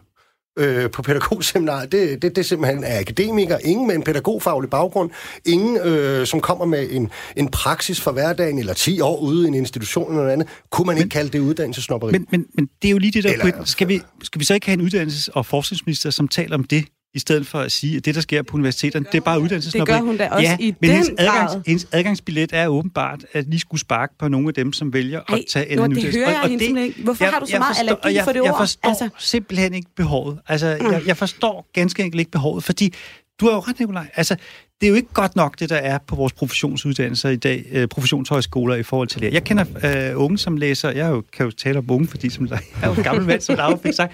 øh, på pædagogseminaret, det, det, det simpelthen er akademikere, ingen med en pædagogfaglig baggrund, ingen, øh, som kommer med en, en praksis for hverdagen, eller 10 år ude i en institution eller noget andet. Kunne man men, ikke kalde det uddannelsesnopperi? Men, men, men det er jo lige det der Eller- Skal vi, skal vi så ikke have en uddannelses- og forskningsminister, som taler om det, i stedet for at sige, at det, der sker på universiteterne, det, er bare uddannelsesnopperi? Det gør hun da også ja, i men den hendes, adgangs, grad. hendes adgangsbillet er åbenbart, at lige skulle sparke på nogle af dem, som vælger at Ej, tage en anden det uddannelse. hører jeg Og- og hende simpelthen ikke. Hvorfor har du så meget forstår- allergi og jeg, for det jeg ord? forstår Altså- simpelthen ikke behovet. Altså, jeg, jeg forstår ganske enkelt ikke behovet, fordi du har jo ret, Nikolaj. Altså, det er jo ikke godt nok, det der er på vores professionsuddannelser i dag, øh, professionshøjskoler i forhold til det. Jeg kender øh, unge, som læser, jeg jo, kan jo tale om unge, fordi som, jeg er jo en gammel mand, som Laura fik sagt.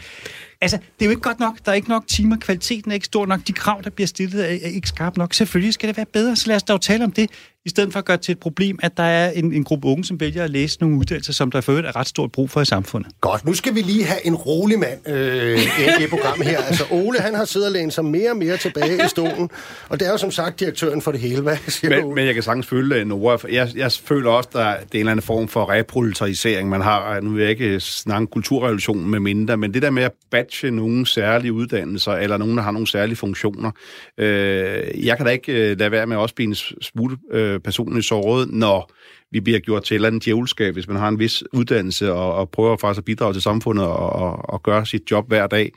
Altså, det er jo ikke godt nok. Der er ikke nok timer. Kvaliteten er ikke stor nok. De krav, der bliver stillet, er, er ikke skarpe nok. Selvfølgelig skal det være bedre, så lad os da tale om det, i stedet for at gøre det til et problem, at der er en, en gruppe unge, som vælger at læse nogle uddannelser, som der for øvrigt er ret stort brug for i samfundet. Godt, nu skal vi lige have en rolig mand øh, ind i det program her. Altså Ole, han har siddet og lænet sig mere og mere tilbage i stolen, og det er jo som sagt direktøren for det hele. Hvad siger? Men, men jeg kan sagtens følge det, Nora. Jeg, jeg føler også, der er en eller anden form for reproletarisering. Man har, nu vil jeg ikke snakke kulturrevolution med mindre, men det der med at batche nogle særlige uddannelser, eller nogen, der har nogle særlige funktioner. Øh, jeg kan da ikke øh, lade være med at også blive en smule øh, personligt såret, når vi bliver gjort til et eller andet djævelskab, hvis man har en vis uddannelse og, og prøver faktisk at bidrage til samfundet og, og, og gøre sit job hver dag.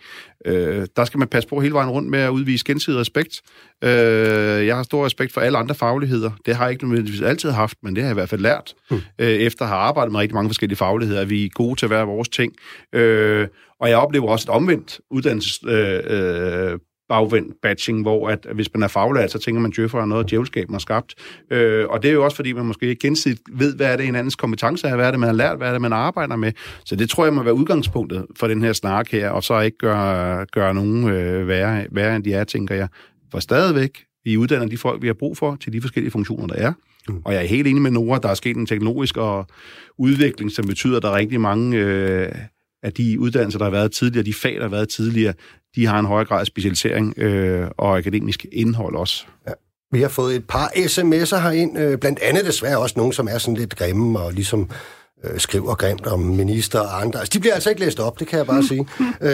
Øh, der skal man passe på hele vejen rundt med at udvise gensidig respekt. Øh, jeg har stor respekt for alle andre fagligheder. Det har jeg ikke nødvendigvis altid haft, men det har jeg i hvert fald lært, mm. øh, efter at have arbejdet med rigtig mange forskellige fagligheder, at vi er gode til at være vores ting. Øh, og jeg oplever også et omvendt uddannelses... Øh, øh, bagvendt batching, hvor at hvis man er faglært, så tænker man, at er noget, djævelskaben har skabt. Øh, og det er jo også, fordi man måske gensidigt ved, hvad er det hinandens kompetence er, hvad er det, man har lært, hvad er det, man arbejder med. Så det tror jeg må være udgangspunktet for den her snak her, og så ikke gøre, gøre nogen øh, værre, værre, end de er, tænker jeg. For stadigvæk, vi uddanner de folk, vi har brug for, til de forskellige funktioner, der er. Mm. Og jeg er helt enig med Nora, der er sket en teknologisk og udvikling, som betyder, at der er rigtig mange øh, af de uddannelser, der har været tidligere, de fag, der har været tidligere, de har en højere grad af specialisering øh, og akademisk indhold også. Vi har fået et par sms'er herind, øh, blandt andet desværre også nogle, som er sådan lidt grimme og ligesom øh, skriver grimt om minister og andre. Altså, de bliver altså ikke læst op, det kan jeg bare sige.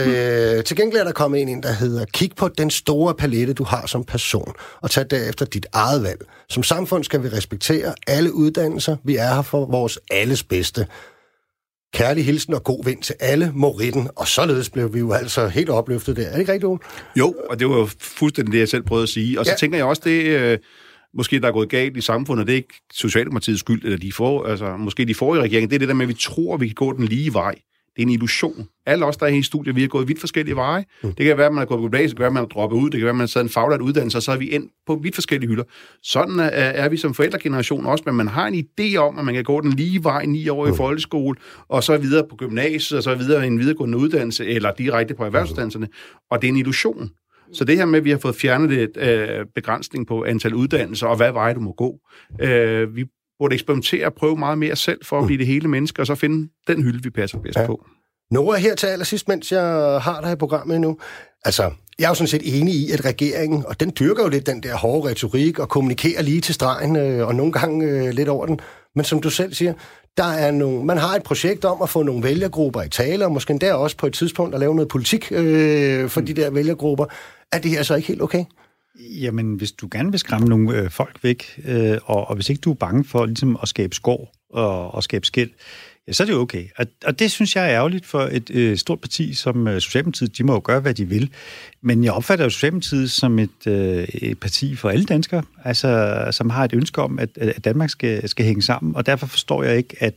øh, til gengæld er der kommet en ind, der hedder, kig på den store palette, du har som person, og tag derefter dit eget valg. Som samfund skal vi respektere alle uddannelser. Vi er her for vores alles bedste. Kærlig hilsen og god vind til alle, Moritten. Og således blev vi jo altså helt opløftet der. Er det ikke rigtigt, Ole? Jo, og det var jo fuldstændig det, jeg selv prøvede at sige. Og så Ja. tænker jeg også, det øh, måske der er gået galt i samfundet, det er ikke Socialdemokratiets skyld, eller de får, altså, måske de forrige regering, det er det der med, at vi tror, at vi kan gå den lige vej. Det er en illusion. Alle os, der er i studiet, vi har gået vidt forskellige veje. Mm. Det kan være, at man er gået på gymnasiet, det kan være, at man er droppet ud, det kan være, at man har taget en faglært uddannelse, og så er vi endt på vidt forskellige hylder. Sådan er, er vi som forældregeneration også, men man har en idé om, at man kan gå den lige vej ni år i folkeskole, og så videre på gymnasiet, og så videre i en videregående uddannelse, eller direkte på erhvervsuddannelserne. Og det er en illusion. Så det her med, at vi har fået fjernet et øh, begrænsning på antal uddannelser, og hvad vej du må gå. Øh, vi burde eksperimentere og prøve meget mere selv for at blive det hele menneske, og så finde den hylde, vi passer bedst Ja. på. Nora, her til allersidst, mens jeg har dig i programmet nu. Altså, jeg er jo sådan set enig i, at regeringen, og den dyrker jo lidt den der hårde retorik, og kommunikerer lige til stregen, øh, og nogle gange øh, lidt over den. Men som du selv siger, der er nogle, man har et projekt om at få nogle vælgergrupper i tale, og måske endda også på et tidspunkt at lave noget politik øh, for de der vælgergrupper. Er det her så ikke helt okay? Jamen, hvis du gerne vil skræmme nogle øh, folk væk, øh, og, og hvis ikke du er bange for ligesom, at skabe skår og, og skabe skæld, ja, så er det jo okay. Og, og det synes jeg er ærgerligt for et øh, stort parti som øh, Socialdemokratiet. De må jo gøre, hvad de vil. Men jeg opfatter jo Socialdemokratiet som et, øh, et parti for alle danskere, altså, som har et ønske om, at, at Danmark skal, skal hænge sammen. Og derfor forstår jeg ikke, at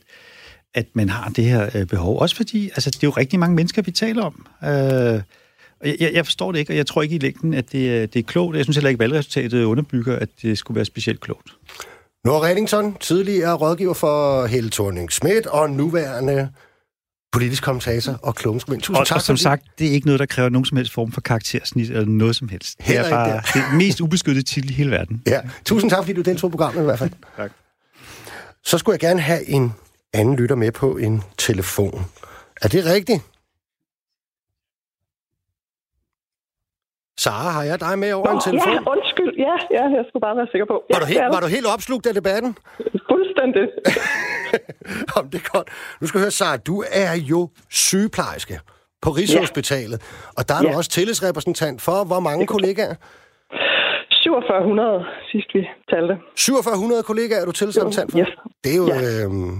at man har det her øh, behov. Også fordi, altså, det er jo rigtig mange mennesker, vi taler om. Øh, jeg, jeg forstår det ikke, og jeg tror ikke i længden, at det, er- det er klogt. Jeg synes heller ikke, at valgresultatet underbygger, at det skulle være specielt klogt. Nora Reddington, tidligere rådgiver for Helle thorning Schmidt og nuværende politisk kommentator og klumskvind. Tusind Og, tak. og som fordi- sagt, det er ikke noget, der kræver nogen som helst form for karaktersnit eller noget som helst. Det Heller er ikke bare der. det mest ubeskyttede titel i hele verden. Ja, tusind tak, fordi du deltog i programmet i hvert fald. Tak. Så skulle jeg gerne have en anden lytter med på en telefon. Er det rigtigt? Sara, har jeg dig med over en telefon? Ja, undskyld. Ja, ja, jeg skulle bare være sikker på. Ja, Var du, det helt, det. var du helt opslugt af debatten? Fuldstændig. Om det er godt. Nu skal jeg høre, Sara, du er jo sygeplejerske. på Rigshospitalet. Og der er ja. du også tillidsrepræsentant for hvor mange kollegaer? 4700 sidst vi talte. 4700 kollegaer er du tillidsrepræsentant for? Yes. Det er jo... Ja. Øhm,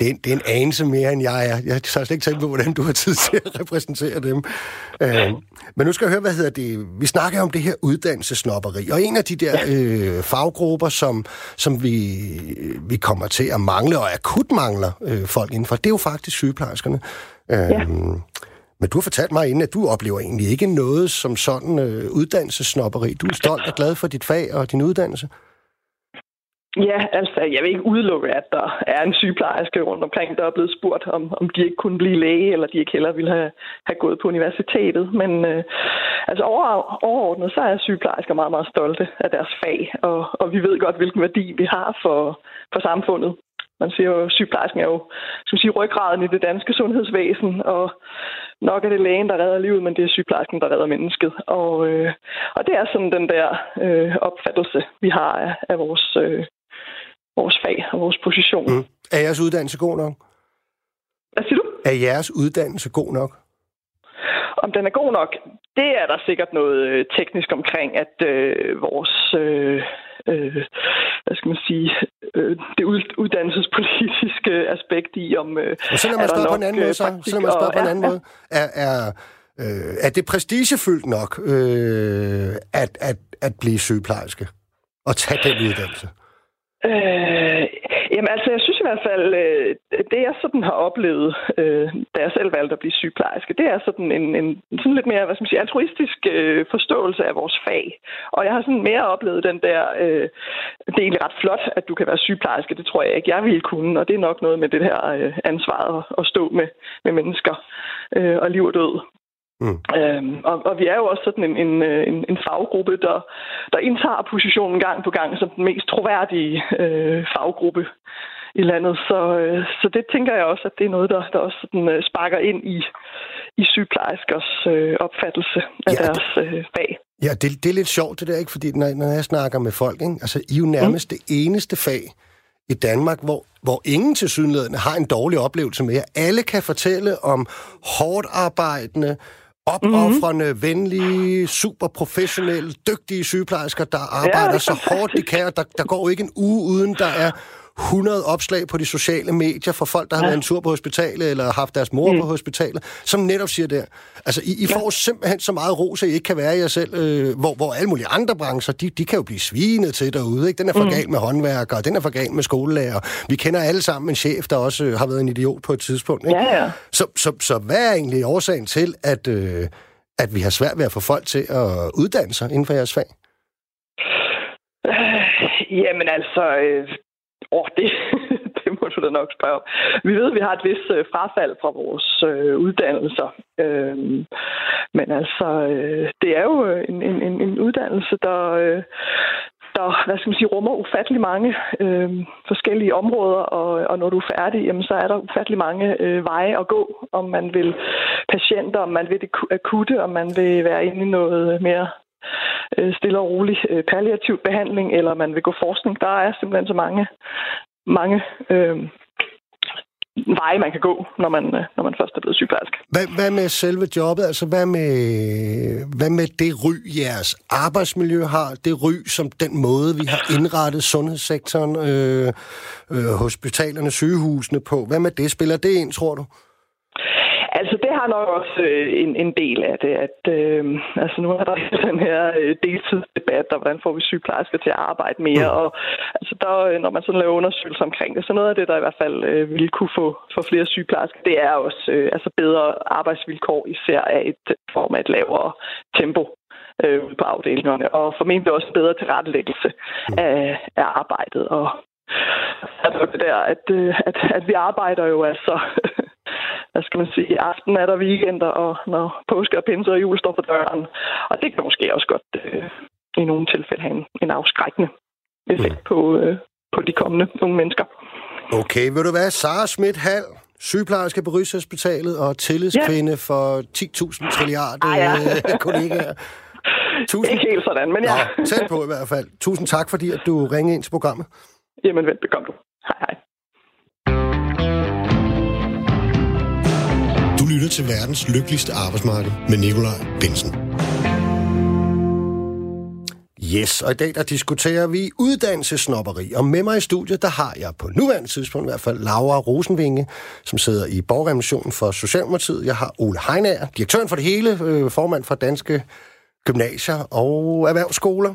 det er, det er en anelse mere, end jeg er. Jeg har slet ikke tænkt på, hvordan du har tid til at repræsentere dem. Øh, men nu skal jeg høre, hvad hedder det? Vi snakker om det her uddannelsesnopperi, og en af de der øh, faggrupper, som, som vi, vi kommer til at mangle, og akut mangler øh, folk indenfor, det er jo faktisk sygeplejerskerne. Øh, Ja. Men du har fortalt mig inden, at du oplever egentlig ikke noget som sådan øh, uddannelsesnopperi. Du er stolt og glad for dit fag og din uddannelse. Ja, altså, jeg vil ikke udelukke, at der er en sygeplejerske rundt omkring, der er blevet spurgt, om, om de ikke kunne blive læge, eller de ikke heller ville have, have gået på universitetet. Men øh, altså over, overordnet, så er sygeplejersker meget, meget stolte af deres fag, og, og vi ved godt, hvilken værdi vi har for, for samfundet. Man siger jo, at sygeplejersken er jo som sige, ryggraden i det danske sundhedsvæsen, og nok er det lægen, der redder livet, men det er sygeplejersken, der redder mennesket. Og, øh, og det er sådan den der øh, opfattelse, vi har af, af vores, øh, vores fag og vores position. Mm. Er jeres uddannelse god nok? Hvad siger du? Er jeres uddannelse god nok? Om den er god nok, det er der sikkert noget øh, teknisk omkring, at øh, vores, øh, øh, hvad skal man sige, øh, det ud- uddannelsespolitiske aspekt i, om øh, Og så lad er mig der spørge på en anden måde, øh, så, praktik så lad mig spørge og- på en anden ja. måde. Er, er, øh, er det prestigefyldt nok øh, at, at, at blive sygeplejerske? Og tage den uddannelse? Øh, jamen altså, jeg synes i hvert fald, øh, det jeg sådan har oplevet, øh, da jeg selv valgte at blive sygeplejerske, det er sådan en, en sådan lidt mere, hvad skal man sige, altruistisk øh, forståelse af vores fag. Og jeg har sådan mere oplevet den der, øh, det er egentlig ret flot, at du kan være sygeplejerske, det tror jeg ikke, jeg ville kunne, og det er nok noget med det her øh, ansvar at, at stå med, med mennesker øh, og liv og død. Mm. Øhm, og, og vi er jo også sådan en, en, øh, en, en faggruppe, der, der indtager positionen gang på gang som den mest troværdige øh, faggruppe i landet. Så, øh, så det tænker jeg også, at det er noget, der, der også sådan, øh, sparker ind i, i sygeplejerskers øh, opfattelse af Ja, deres øh, fag. Ja, det, det er lidt sjovt det der, ikke? Fordi når, når jeg snakker med folk, ikke? Altså, I er jo nærmest mm. det eneste fag i Danmark, hvor, hvor ingen til har en dårlig oplevelse med jer. Alle kan fortælle om hårdt arbejdende, opoffrende, mm-hmm. venlige, super professionelle, dygtige sygeplejersker, der arbejder er så hårdt de kan, og der, der går ikke en uge uden, der er 100 opslag på de sociale medier for folk, der har ja. været en tur på hospitalet, eller haft deres mor mm. på hospitalet, som netop siger der, altså I, I får simpelthen så meget ros, at I ikke kan være jer selv, øh, hvor, hvor alle mulige andre brancher, de, de kan jo blive svinet til derude, ikke? Den er for mm. gal med håndværkere, den er for gal med skolelærer. Vi kender alle sammen en chef, der også øh, har været en idiot på et tidspunkt, ikke? Ja, ja. Så, så, så hvad er egentlig årsagen til, at, øh, at vi har svært ved at få folk til at uddanne sig inden for jeres fag? Øh, jamen altså, øh, åh, det, det må du da nok spørge om. Vi ved, at vi har et vis øh, frafald fra vores øh, uddannelser. Øh, men altså, øh, det er jo øh, en, en, en, en uddannelse, der, øh, der hvad skal man sige, rummer ufattelig mange øh, forskellige områder, og, og når du er færdig, jamen, så er der ufattelig mange øh, veje at gå, om man vil patienter, om man vil det akutte, om man vil være inde i noget mere Øh, stille og rolig øh, palliativ behandling, eller man vil gå forskning. Der er simpelthen så mange, mange øh, veje, man kan gå, når man, øh, når man først er blevet sygeplejerske. Hvad, hvad med selve jobbet? Altså, hvad med, hvad med det ry, jeres arbejdsmiljø har? Det ry, som den måde, vi har indrettet sundhedssektoren, øh, øh, hospitalerne, sygehusene på. Hvad med det? Spiller det ind, tror du? Altså, har nok også øh, en, en del af det, at øh, altså, nu er der den her øh, deltidsdebat, og hvordan får vi sygeplejersker til at arbejde mere, Mm. og altså, der, øh, når man sådan laver undersøgelser omkring det, så noget af det, der i hvert fald øh, ville kunne få, få flere sygeplejersker, det er også øh, altså bedre arbejdsvilkår, især af et form af et lavere tempo øh, på afdelingerne, og formentlig også bedre tilrettelæggelse af, af arbejdet, og jo det der, at, øh, at, at vi arbejder jo altså, hvad skal man sige, i aften er der weekender, og når påske og pinse og jul står for døren. Og det kan måske også godt øh, i nogle tilfælde have en, en afskrækkende effekt mm. på, øh, på de kommende unge mennesker. Okay, vil du være Sara Schmidt Hall, sygeplejerske på Rigshospitalet og tillidskvinde ja. for 10.000 trilliarder Ah, ja. øh, kollegaer. Tusind, Ikke helt sådan, men ja. Nå, tæt på i hvert fald. Tusind tak, fordi at du ringede ind til programmet. Jamen, velbekomme du. Lytter til verdens lykkeligste arbejdsmarked med Nikolaj Bensen. Yes, og i dag der diskuterer vi uddannelsesnopperi, og med mig i studiet, der har jeg på nuværende tidspunkt i hvert fald Laura Rosenvinge, som sidder i borgerremissionen for Socialdemokratiet. Jeg har Ole Heinager, direktøren for det hele, øh, formand for Danske Gymnasier og Erhvervsskoler.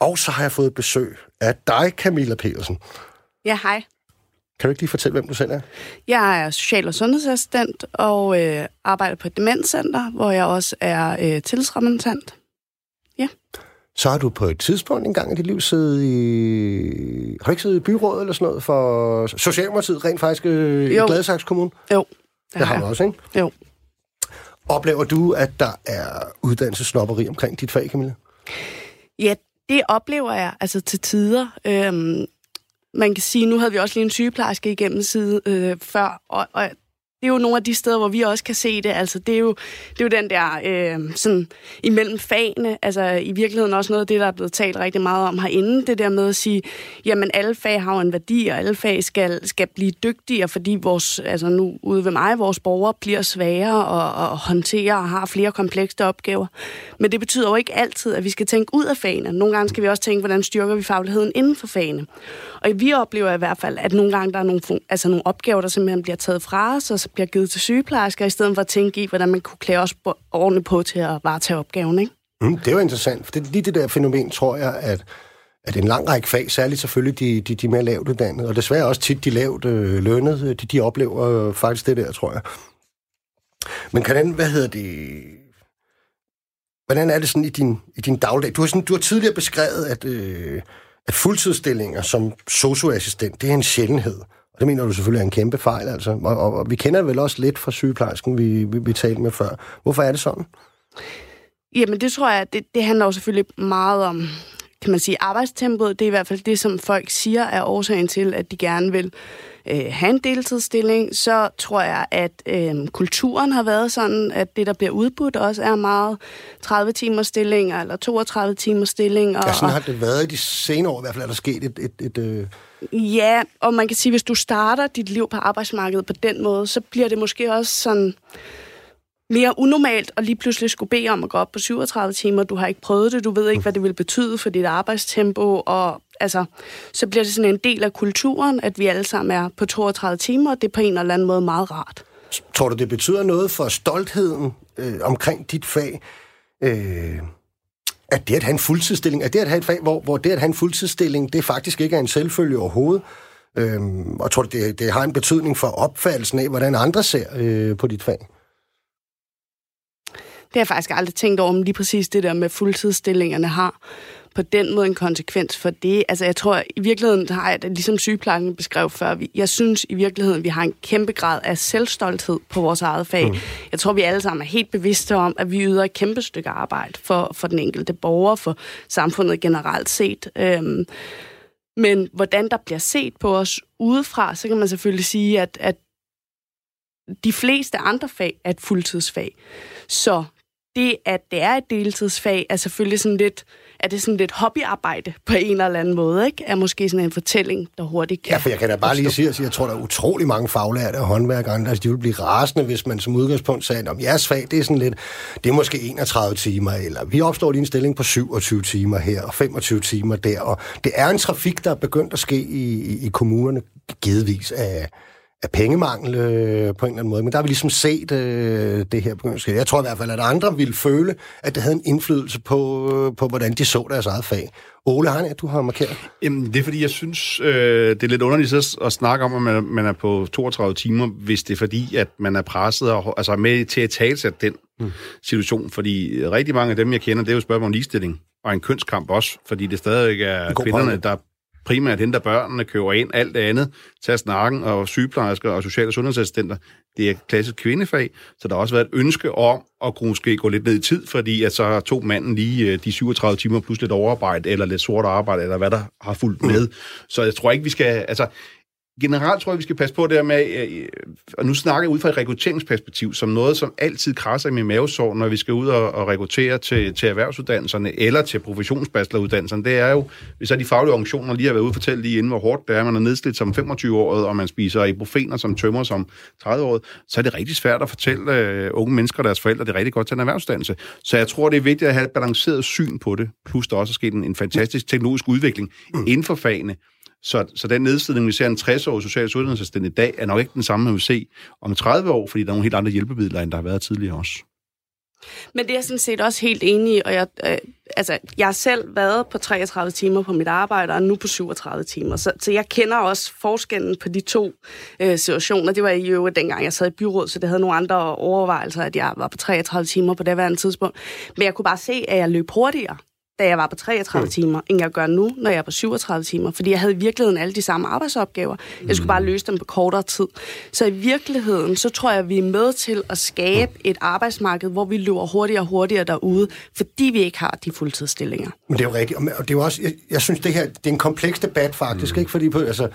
Og så har jeg fået besøg af dig, Camilla Petersen. Ja, hej. Kan du ikke lige fortælle, hvem du selv er? Jeg er social- og sundhedsassistent og øh, arbejder på et demenscenter, hvor jeg også er øh, tillidsrepræsentant. Ja. Så har du på et tidspunkt engang i dit liv siddet i... Har du ikke siddet i byrådet eller sådan noget for Socialdemokratiet rent faktisk øh, i Jo. Gladsaxe Kommune? Jo, Det har du også, ikke? Jo. Oplever du, at der er uddannelsesnopperi omkring dit fag, Camilla? Ja, det oplever jeg altså til tider. Øhm, man kan sige, nu havde vi også lige en sygeplejerske igennem side øh, før, og, og det er jo nogle af de steder, hvor vi også kan se det. Altså, det er jo, det er jo den der øh, sådan imellem fagene, altså i virkeligheden også noget af det, der er blevet talt rigtig meget om herinde, det der med at sige, jamen alle fag har jo en værdi, og alle fag skal, skal blive dygtigere, fordi vores, altså nu ude ved mig, vores borgere bliver sværere at, at håndtere og har flere komplekse opgaver. Men det betyder jo ikke altid, at vi skal tænke ud af fagene. Nogle gange skal vi også tænke, hvordan styrker vi fagligheden inden for fagene. Og vi oplever i hvert fald, at nogle gange der er nogle, altså nogle opgaver, der simpelthen bliver taget fra os, og så bliver givet til sygeplejersker, i stedet for at tænke i, hvordan man kunne klæde os ordentligt på til at varetage opgaven. Ikke? Mm, det er jo interessant, for det er lige det der fænomen, tror jeg, at, at en lang række fag, særligt selvfølgelig de, de, de mere lavt uddannede, og desværre også tit de lavt øh, lønnede, de, de oplever øh, faktisk det der, tror jeg. Men kan den, hvad hedder det... Hvordan er det sådan i din, i din dagligdag? Du har, sådan, du har tidligere beskrevet, at, øh, at fuldtidsstillinger som socioassistent, det er en sjældenhed. Og det mener du selvfølgelig er en kæmpe fejl, altså. Og, og, og vi kender vel også lidt fra sygeplejersken, vi, vi, vi talte med før. Hvorfor er det sådan? Jamen, det tror jeg, det, det handler jo selvfølgelig meget om, kan man sige, arbejdstempoet. Det er i hvert fald det, som folk siger er årsagen til, at de gerne vil øh, have en deltidsstilling. Så tror jeg, at øh, kulturen har været sådan, at det, der bliver udbudt, også er meget 30-timers stillinger eller 32-timers stillinger. Ja, sådan har det været i de senere år. I hvert fald er der sket et... et, et øh... Ja, og man kan sige, hvis du starter dit liv på arbejdsmarkedet på den måde, så bliver det måske også sådan mere unormalt at lige pludselig skulle bede om at gå op på 37 timer. Du har ikke prøvet det, du ved ikke, hvad det vil betyde for dit arbejdstempo, og altså, så bliver det sådan en del af kulturen, at vi alle sammen er på 32 timer, og det er på en eller anden måde meget rart. Tror du, det betyder noget for stoltheden øh, omkring dit fag? Øh, at det at have en fuldtidsstilling, at det at have et fag, hvor, hvor det at have en fuldtidsstilling, det faktisk ikke er en selvfølge overhovedet. Øhm, og tror du, det, det har en betydning for opfattelsen af, hvordan andre ser øh, på dit fag? Har jeg faktisk aldrig tænkt over, om lige præcis det der med fuldtidsstillingerne har på den måde en konsekvens for det. Altså jeg tror, i virkeligheden har jeg det, ligesom sygeplejen beskrev før, vi, jeg synes i virkeligheden, vi har en kæmpe grad af selvstolthed på vores eget fag. Mm. Jeg tror, vi alle sammen er helt bevidste om, at vi yder et kæmpe stykke arbejde for, for den enkelte borger, for samfundet generelt set. Øhm, men hvordan der bliver set på os udefra, så kan man selvfølgelig sige, at, at de fleste andre fag er et fuldtidsfag. Så det, at det er et deltidsfag, er selvfølgelig sådan lidt, er det sådan lidt hobbyarbejde på en eller anden måde, ikke? Er måske sådan en fortælling, der hurtigt kan Ja, for jeg kan da bare lige sige, at jeg tror, der er utrolig mange faglærte og håndværkere, altså de vil blive rasende, hvis man som udgangspunkt sagde, om jeres fag, det er sådan lidt, det er måske 31 timer, eller vi opstår lige en stilling på 27 timer her, og 25 timer der, og det er en trafik, der er begyndt at ske i, i, i kommunerne, givetvis af, af pengemangel øh, på en eller anden måde. Men der har vi ligesom set øh, det her begynde at ske. Jeg tror i hvert fald, at andre ville føle, at det havde en indflydelse på, øh, på hvordan de så deres eget fag. Ole Arne, du har markeret. Jamen, det er fordi, jeg synes, øh, det er lidt underligt at, at snakke om, at man, man er på 32 timer, hvis det er fordi, at man er presset og altså med til at talsætte den mm. situation. Fordi rigtig mange af dem, jeg kender, det er jo spørgsmål om ligestilling og en kønskamp også, fordi det stadig er god kvinderne, der primært henter børnene, køber ind, alt det andet, tager snakken, og sygeplejersker og sociale sundhedsassistenter, det er klassisk kvindefag, så der har også været et ønske om at kunne måske gå lidt ned i tid, fordi at så tog manden lige øh, de 37 timer plus lidt overarbejde, eller lidt sort arbejde, eller hvad der har fulgt med. Så jeg tror ikke, vi skal... Altså, generelt tror jeg, vi skal passe på det med, øh, øh, og nu snakker jeg ud fra et rekrutteringsperspektiv, som noget, som altid krasser i min mavesår, når vi skal ud og, og rekruttere til, til erhvervsuddannelserne eller til professionsbacheloruddannelserne. Det er jo, hvis er de faglige organisationer lige har været ude og fortælle lige inden, hvor hårdt det er, man er nedslidt som 25-året, og man spiser ibuprofener som tømmer som 30-året, så er det rigtig svært at fortælle øh, unge mennesker og deres forældre, det er rigtig godt til en erhvervsuddannelse. Så jeg tror, det er vigtigt at have et balanceret syn på det, plus der også er sket en, en fantastisk teknologisk udvikling inden for fagene, så, så den nedslidning, vi ser en 60-årig social uddannelsesstændig i dag, er nok ikke den samme, man vil se om 30 år, fordi der er nogle helt andre hjælpemidler, end der har været tidligere også. Men det er jeg sådan set også helt enig i, og jeg, øh, altså, jeg har selv været på 33 timer på mit arbejde, og nu på 37 timer, så, så jeg kender også forskellen på de to øh, situationer. Det var i øvrigt dengang, jeg sad i byrådet, så det havde nogle andre overvejelser, at jeg var på 33 timer på det værende tidspunkt. Men jeg kunne bare se, at jeg løb hurtigere da jeg var på 33 mm. timer, end jeg gør nu, når jeg er på 37 timer. Fordi jeg havde i virkeligheden alle de samme arbejdsopgaver. Jeg skulle bare mm. løse dem på kortere tid. Så i virkeligheden, så tror jeg, at vi er med til at skabe et arbejdsmarked, hvor vi løber hurtigere og hurtigere derude, fordi vi ikke har de fuldtidsstillinger. Men det er jo rigtigt. Og det er jo også, jeg, jeg synes, det her det er en kompleks debat faktisk, mm. ikke? Fordi på, altså,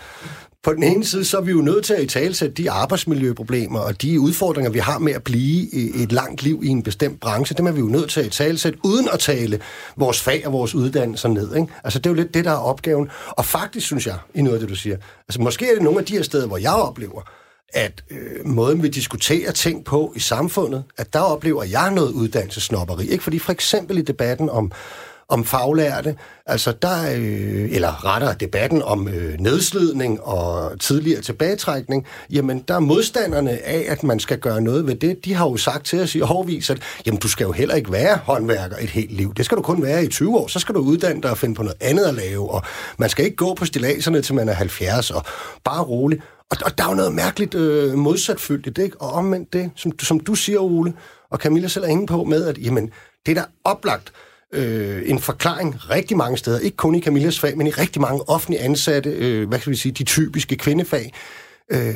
på den ene side, så er vi jo nødt til at italesætte de arbejdsmiljøproblemer og de udfordringer, vi har med at blive et langt liv i en bestemt branche. Dem er vi jo nødt til at italesætte, uden at tale vores fag og vores uddannelser ned. Ikke? Altså, det er jo lidt det, der er opgaven. Og faktisk synes jeg, i noget af det, du siger, altså måske er det nogle af de her steder, hvor jeg oplever, at øh, måden vi diskuterer ting på i samfundet, at der oplever jeg noget uddannelsesnopperi. Ikke? Fordi for eksempel i debatten om om faglærte. Altså der, øh, eller rettere debatten om øh, nedslidning og tidligere tilbagetrækning, jamen der er modstanderne af, at man skal gøre noget ved det. De har jo sagt til os i overvis, at jamen, du skal jo heller ikke være håndværker et helt liv. Det skal du kun være i 20 år. Så skal du uddanne dig og finde på noget andet at lave. Og man skal ikke gå på stilaserne, til man er 70 og bare roligt. Og, og der er jo noget mærkeligt øh, modsatfyldigt, ikke? Og omvendt det, som, som du siger, Ole, og Camilla selv er inde på med, at jamen, det er da oplagt, øh, en forklaring rigtig mange steder, ikke kun i Camillas fag, men i rigtig mange offentlige ansatte, øh, hvad skal vi sige, de typiske kvindefag. Øh,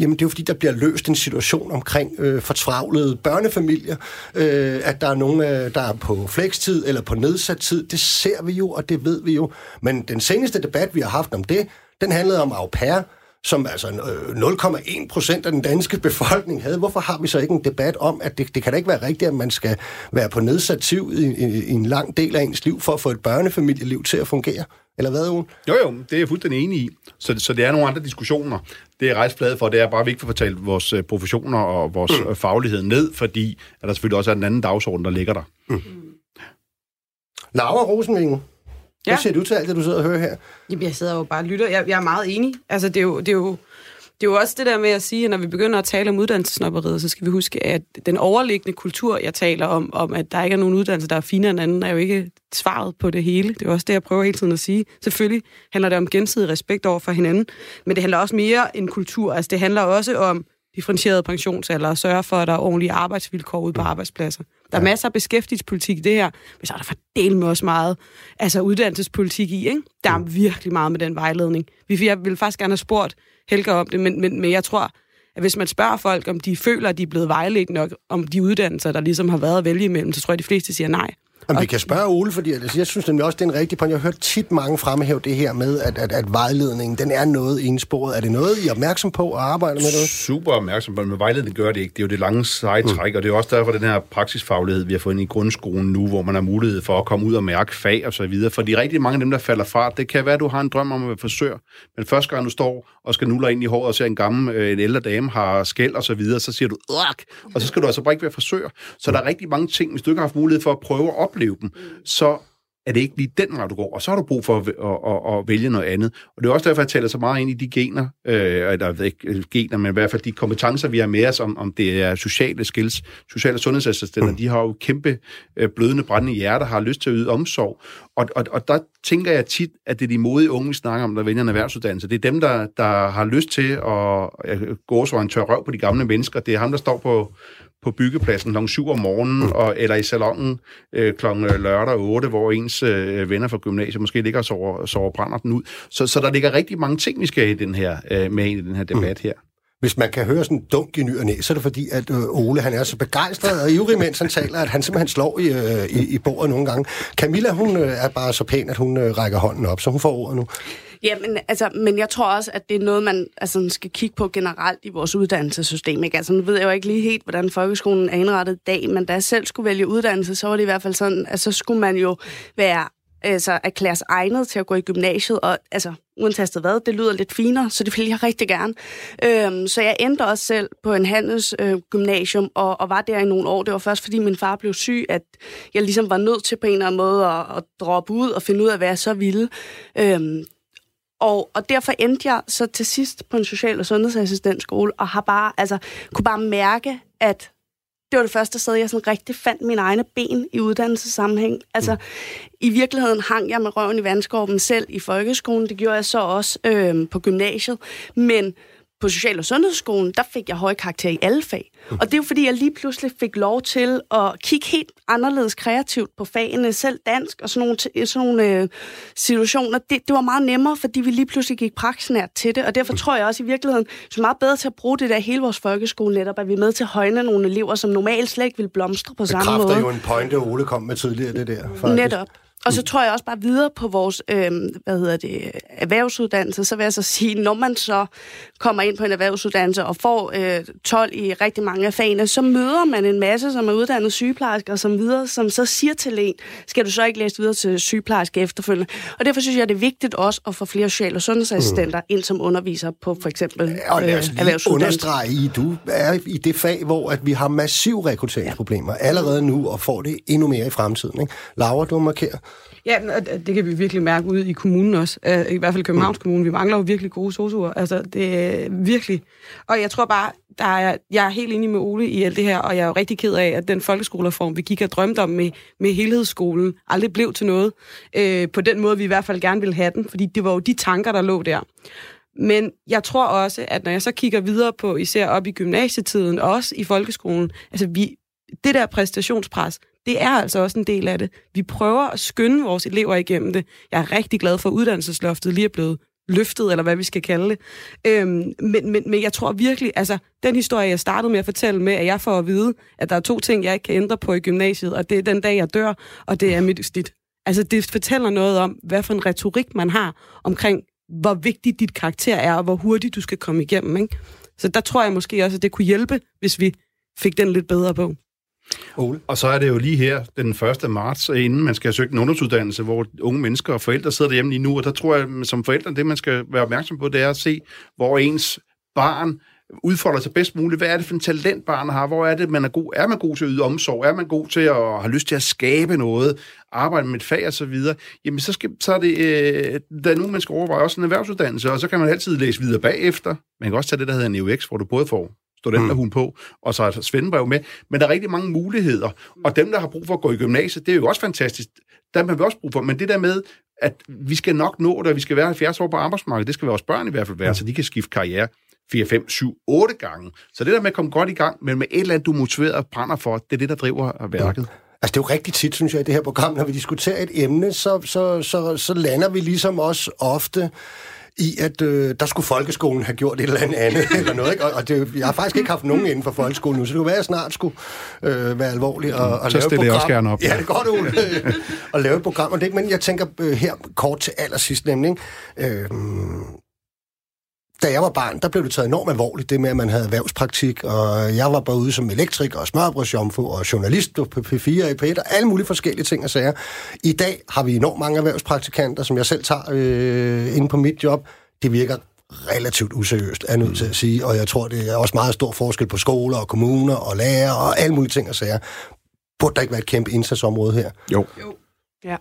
jamen det er jo fordi, der bliver løst en situation omkring øh, fortravlede børnefamilier, øh, at der er nogen, øh, der er på flekstid eller på nedsat tid. Det ser vi jo, og det ved vi jo. Men den seneste debat, vi har haft om det, den handlede om au pair, som altså 0,1 øh, procent af den danske befolkning havde. Hvorfor har vi så ikke en debat om, at det, det kan da ikke være rigtigt, at man skal være på nedsat tid i, i, i en lang del af ens liv for at få et børnefamilieliv til at fungere? Eller hvad, Ugen? Jo, jo, det er jeg fuldstændig enig i. Så, så det er nogle andre diskussioner. Det er rejsfladet for, det er bare vigtigt at fortælle vores øh, professioner og vores mm. faglighed ned, fordi at der selvfølgelig også er en anden dagsorden, der ligger der. Mm. Laura Rosenvinge, Ja. Hvad siger du til alt det, du sidder og hører her? Jamen, jeg sidder jo bare og lytter. Jeg, jeg er meget enig. Altså, det er jo... Det er jo det er jo også det der med at sige, at når vi begynder at tale om uddannelsesnopperiet, så skal vi huske, at den overliggende kultur, jeg taler om, om at der ikke er nogen uddannelse, der er finere end anden, er jo ikke svaret på det hele. Det er også det, jeg prøver hele tiden at sige. Selvfølgelig handler det om gensidig respekt over for hinanden, men det handler også mere end kultur. Altså, det handler også om differentieret pensionsalder og sørge for, at der er ordentlige arbejdsvilkår ude på mm. arbejdspladser. Der er ja. masser af beskæftigelsespolitik i det her, men så er der fordelt med også meget altså uddannelsespolitik i. Ikke? Der er mm. virkelig meget med den vejledning. Vi jeg vil faktisk gerne have spurgt Helge om det, men, men, men jeg tror, at hvis man spørger folk, om de føler, at de er blevet vejledt nok om de uddannelser, der ligesom har været at vælge imellem, så tror jeg, at de fleste siger nej. Jamen, vi kan spørge Ole, fordi altså, jeg synes nemlig også, det er en rigtig point. Jeg har hørt tit mange fremhæve det her med, at, at, at vejledningen, den er noget indsporet. Er det noget, I er opmærksom på at arbejde med det? Super opmærksom på men vejledning gør det ikke. Det er jo det lange seje træk, mm. og det er også derfor, den her praksisfaglighed, vi har fået ind i grundskolen nu, hvor man har mulighed for at komme ud og mærke fag og så videre. Fordi rigtig mange af dem, der falder fra, det kan være, at du har en drøm om at være frisør, men første gang du står og skal nulle ind i håret og ser en gammel, øh, en ældre dame har skæld og så videre, så siger du, og så skal du altså bare ikke være frisør. Så der er rigtig mange ting, hvis du ikke har haft mulighed for at prøve at opleve dem, så er det ikke lige den vej, du går, og så har du brug for at, at, at, at vælge noget andet. Og det er også derfor, jeg taler så meget ind i de gener, øh, eller ikke øh, gener, men i hvert fald de kompetencer, vi har med os, om, om det er sociale skills, sociale sundhedsassistenter, mm. de har jo kæmpe øh, blødende, brændende hjerter, har lyst til at yde omsorg. Og, og, og der tænker jeg tit, at det er de modige unge, vi snakker om, der vælger en erhvervsuddannelse. Det er dem, der, der har lyst til at gå så en tør røv på de gamle mennesker. Det er ham, der står på, på byggepladsen kl. 7 om morgenen, mm. og, eller i salongen øh, kl. Øh, lørdag 8, hvor ens øh, venner fra gymnasiet måske ligger og sover, sover brænder den ud. Så, så der ligger rigtig mange ting, vi skal i den her, øh, med i den her debat mm. her. Hvis man kan høre sådan en dunk i ny og næ, så er det fordi, at øh, Ole han er så begejstret og ivrig, mens han taler, at han simpelthen slår i, øh, i, i bordet nogle gange. Camilla, hun øh, er bare så pæn, at hun øh, rækker hånden op, så hun får ordet nu. Ja, men, altså, men jeg tror også, at det er noget, man altså, skal kigge på generelt i vores uddannelsessystem. Ikke? Altså, nu ved jeg jo ikke lige helt, hvordan folkeskolen er indrettet i dag, men da jeg selv skulle vælge uddannelse, så var det i hvert fald sådan, at så skulle man jo være altså, erklæres egnet til at gå i gymnasiet, og altså, uantastet hvad, det lyder lidt finere, så det ville jeg rigtig gerne. Øhm, så jeg endte også selv på en handelsgymnasium, øh, og, og var der i nogle år. Det var først, fordi min far blev syg, at jeg ligesom var nødt til på en eller anden måde at, at droppe ud og finde ud af, hvad jeg så ville. Øhm, og, og derfor endte jeg så til sidst på en social- og sundhedsassistentskole, og har bare, altså, kunne bare mærke, at det var det første sted, jeg sådan rigtig fandt mine egne ben i uddannelsessammenhæng. Altså, mm. i virkeligheden hang jeg med røven i vandskorben selv i folkeskolen. Det gjorde jeg så også øh, på gymnasiet. Men på Social- og Sundhedsskolen, der fik jeg høje karakterer i alle fag. Og det er jo fordi, jeg lige pludselig fik lov til at kigge helt anderledes kreativt på fagene, selv dansk og sådan nogle, sådan nogle øh, situationer. Det, det var meget nemmere, fordi vi lige pludselig gik praksnært til det, og derfor tror jeg også i virkeligheden, så meget bedre til at bruge det der hele vores folkeskole netop, at vi er med til at højne nogle elever, som normalt slet ikke vil blomstre på samme måde. Det jo en pointe, Ole kom med tidligere, det der. Faktisk. Netop. Og så tror jeg også bare videre på vores øh, hvad hedder det, erhvervsuddannelse, så vil jeg så sige, når man så kommer ind på en erhvervsuddannelse og får øh, 12 i rigtig mange af fagene, så møder man en masse, som er uddannet sygeplejersker som videre, som så siger til en, skal du så ikke læse videre til sygeplejerske efterfølgende? Og derfor synes jeg, det er vigtigt også at få flere social- og sundhedsassistenter mm. ind som underviser på for eksempel øh, og lad os lige understrege i, du er i det fag, hvor at vi har massiv rekrutteringsproblemer allerede nu, og får det endnu mere i fremtiden. Ikke? Laura, du markerer. Ja, det kan vi virkelig mærke ud i kommunen også. Øh, I hvert fald Københavns Kommune. Vi mangler jo virkelig gode sosuer. Altså, det er virkelig... Og jeg tror bare, der er, jeg er helt enig med Ole i alt det her, og jeg er jo rigtig ked af, at den folkeskolereform, vi gik og drømte om med, med helhedsskolen, aldrig blev til noget. Øh, på den måde, vi i hvert fald gerne ville have den, fordi det var jo de tanker, der lå der. Men jeg tror også, at når jeg så kigger videre på, især op i gymnasietiden, og også i folkeskolen, altså vi, det der præstationspres, det er altså også en del af det. Vi prøver at skynde vores elever igennem det. Jeg er rigtig glad for, at uddannelsesloftet lige er blevet løftet, eller hvad vi skal kalde det. Øhm, men, men, men jeg tror virkelig, altså den historie, jeg startede med at fortælle med, at jeg får at vide, at der er to ting, jeg ikke kan ændre på i gymnasiet, og det er den dag, jeg dør, og det er mit stit. Altså det fortæller noget om, hvad for en retorik man har omkring, hvor vigtigt dit karakter er, og hvor hurtigt du skal komme igennem. Ikke? Så der tror jeg måske også, at det kunne hjælpe, hvis vi fik den lidt bedre på. Ole. Og så er det jo lige her, den 1. marts, inden man skal søge en ungdomsuddannelse, hvor unge mennesker og forældre sidder derhjemme lige nu, og der tror jeg, som forældre, det man skal være opmærksom på, det er at se, hvor ens barn udfolder sig bedst muligt. Hvad er det for en talent, barnet har? Hvor er det, man er god? Er man god til at yde omsorg? Er man god til at have lyst til at skabe noget? Arbejde med et fag og så videre? Jamen, så, skal, så er det... Øh, der er nu, man skal overveje også en erhvervsuddannelse, og så kan man altid læse videre bagefter. Man kan også tage det, der hedder en EUX, hvor du både får studenterhuen mm. på, og så er svendebrev med. Men der er rigtig mange muligheder, og dem, der har brug for at gå i gymnasiet, det er jo også fantastisk. Der har vi også brug for, men det der med, at vi skal nok nå det, og vi skal være 70 år på arbejdsmarkedet, det skal vores børn i hvert fald være, mm. så de kan skifte karriere 4, 5, 7, 8 gange. Så det der med at komme godt i gang, men med et eller andet, du motiverer og brænder for, det er det, der driver værket. Ja. Altså, det er jo rigtig tit, synes jeg, i det her program, når vi diskuterer et emne, så, så, så, så lander vi ligesom også ofte i, at øh, der skulle folkeskolen have gjort et eller andet, eller noget. Ikke? Og, og det, jeg har faktisk ikke haft nogen inden for folkeskolen nu, så det kunne være, at jeg snart skulle øh, være alvorlig og, og så lave et program. også gerne op. Ja, det er godt, Ole. og lave et program. Og det, men jeg tænker øh, her kort til allersidst, nemlig... Øh, da jeg var barn, der blev det taget enormt alvorligt, det med, at man havde erhvervspraktik, og jeg var både ude som elektriker og smørbrødsjomfru og journalist på P4 og i P1, og alle mulige forskellige ting og sager. I dag har vi enormt mange erhvervspraktikanter, som jeg selv tager øh, inde på mit job. Det virker relativt useriøst, er nødt til at sige, og jeg tror, det er også meget stor forskel på skoler og kommuner og lærere og alle mulige ting og sager. Burde der ikke være et kæmpe indsatsområde her? Jo. Jo, ja.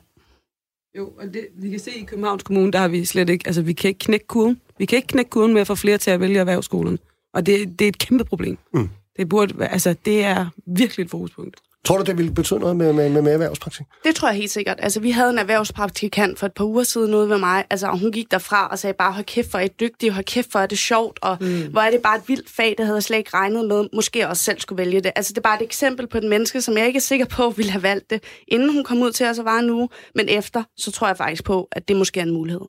Jo, og det, vi kan se i Københavns Kommune, der har vi slet ikke, altså vi kan ikke knække kurven. Vi kan ikke knække kurven med at få flere til at vælge erhvervsskolen. Og det, det er et kæmpe problem. Mm. Det, burde, altså, det er virkelig et fokuspunkt. Tror du, det ville betyde noget med, med, med, med erhvervspraktik? Det tror jeg helt sikkert. Altså, vi havde en erhvervspraktikant for et par uger siden ude ved mig, altså, og hun gik derfra og sagde bare, hold kæft, for er I dygtige, hold kæft, for er det sjovt, og mm. hvor er det bare et vildt fag, det havde jeg slet ikke regnet med, måske også selv skulle vælge det. Altså, det er bare et eksempel på et menneske, som jeg ikke er sikker på, ville have valgt det, inden hun kom ud til os og var nu, men efter, så tror jeg faktisk på, at det måske er en mulighed.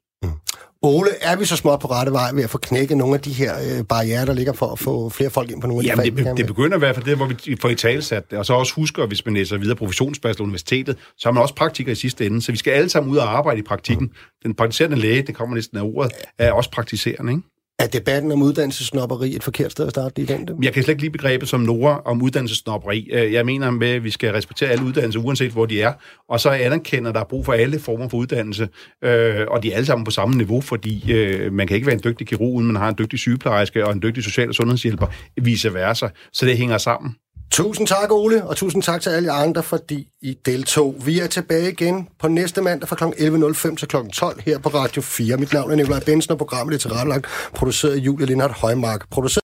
Ole, er vi så småt på rette vej ved at få knækket nogle af de her øh, barriere, der ligger for at få flere folk ind på nogle af de Jamen, fag? det, det begynder i hvert fald der, hvor vi får i talsat det. Og så også husker, hvis man læser videre professionsbachelor universitetet, så har man også praktiker i sidste ende. Så vi skal alle sammen ud og arbejde i praktikken. Den praktiserende læge, det kommer næsten af ordet, er også praktiserende, ikke? Er debatten om uddannelsesnopperi et forkert sted at starte i den? Jeg kan slet ikke lide begrebet som Nora om uddannelsesnopperi. Øh, jeg mener med, at vi skal respektere alle uddannelser, uanset hvor de er, og så anerkender, at der er brug for alle former for uddannelse, øh, og de er alle sammen på samme niveau, fordi øh, man kan ikke være en dygtig kirurg, uden man har en dygtig sygeplejerske og en dygtig social- og sundhedshjælper, vice versa. Så det hænger sammen. Tusind tak, Ole, og tusind tak til alle jer andre, fordi I deltog. Vi er tilbage igen på næste mandag fra kl. 11.05 til kl. 12 her på Radio 4. Mit navn er Nikolaj Bensen, og programmet er tilrettelagt, produceret af Julie Lindhardt Højmark. Produceret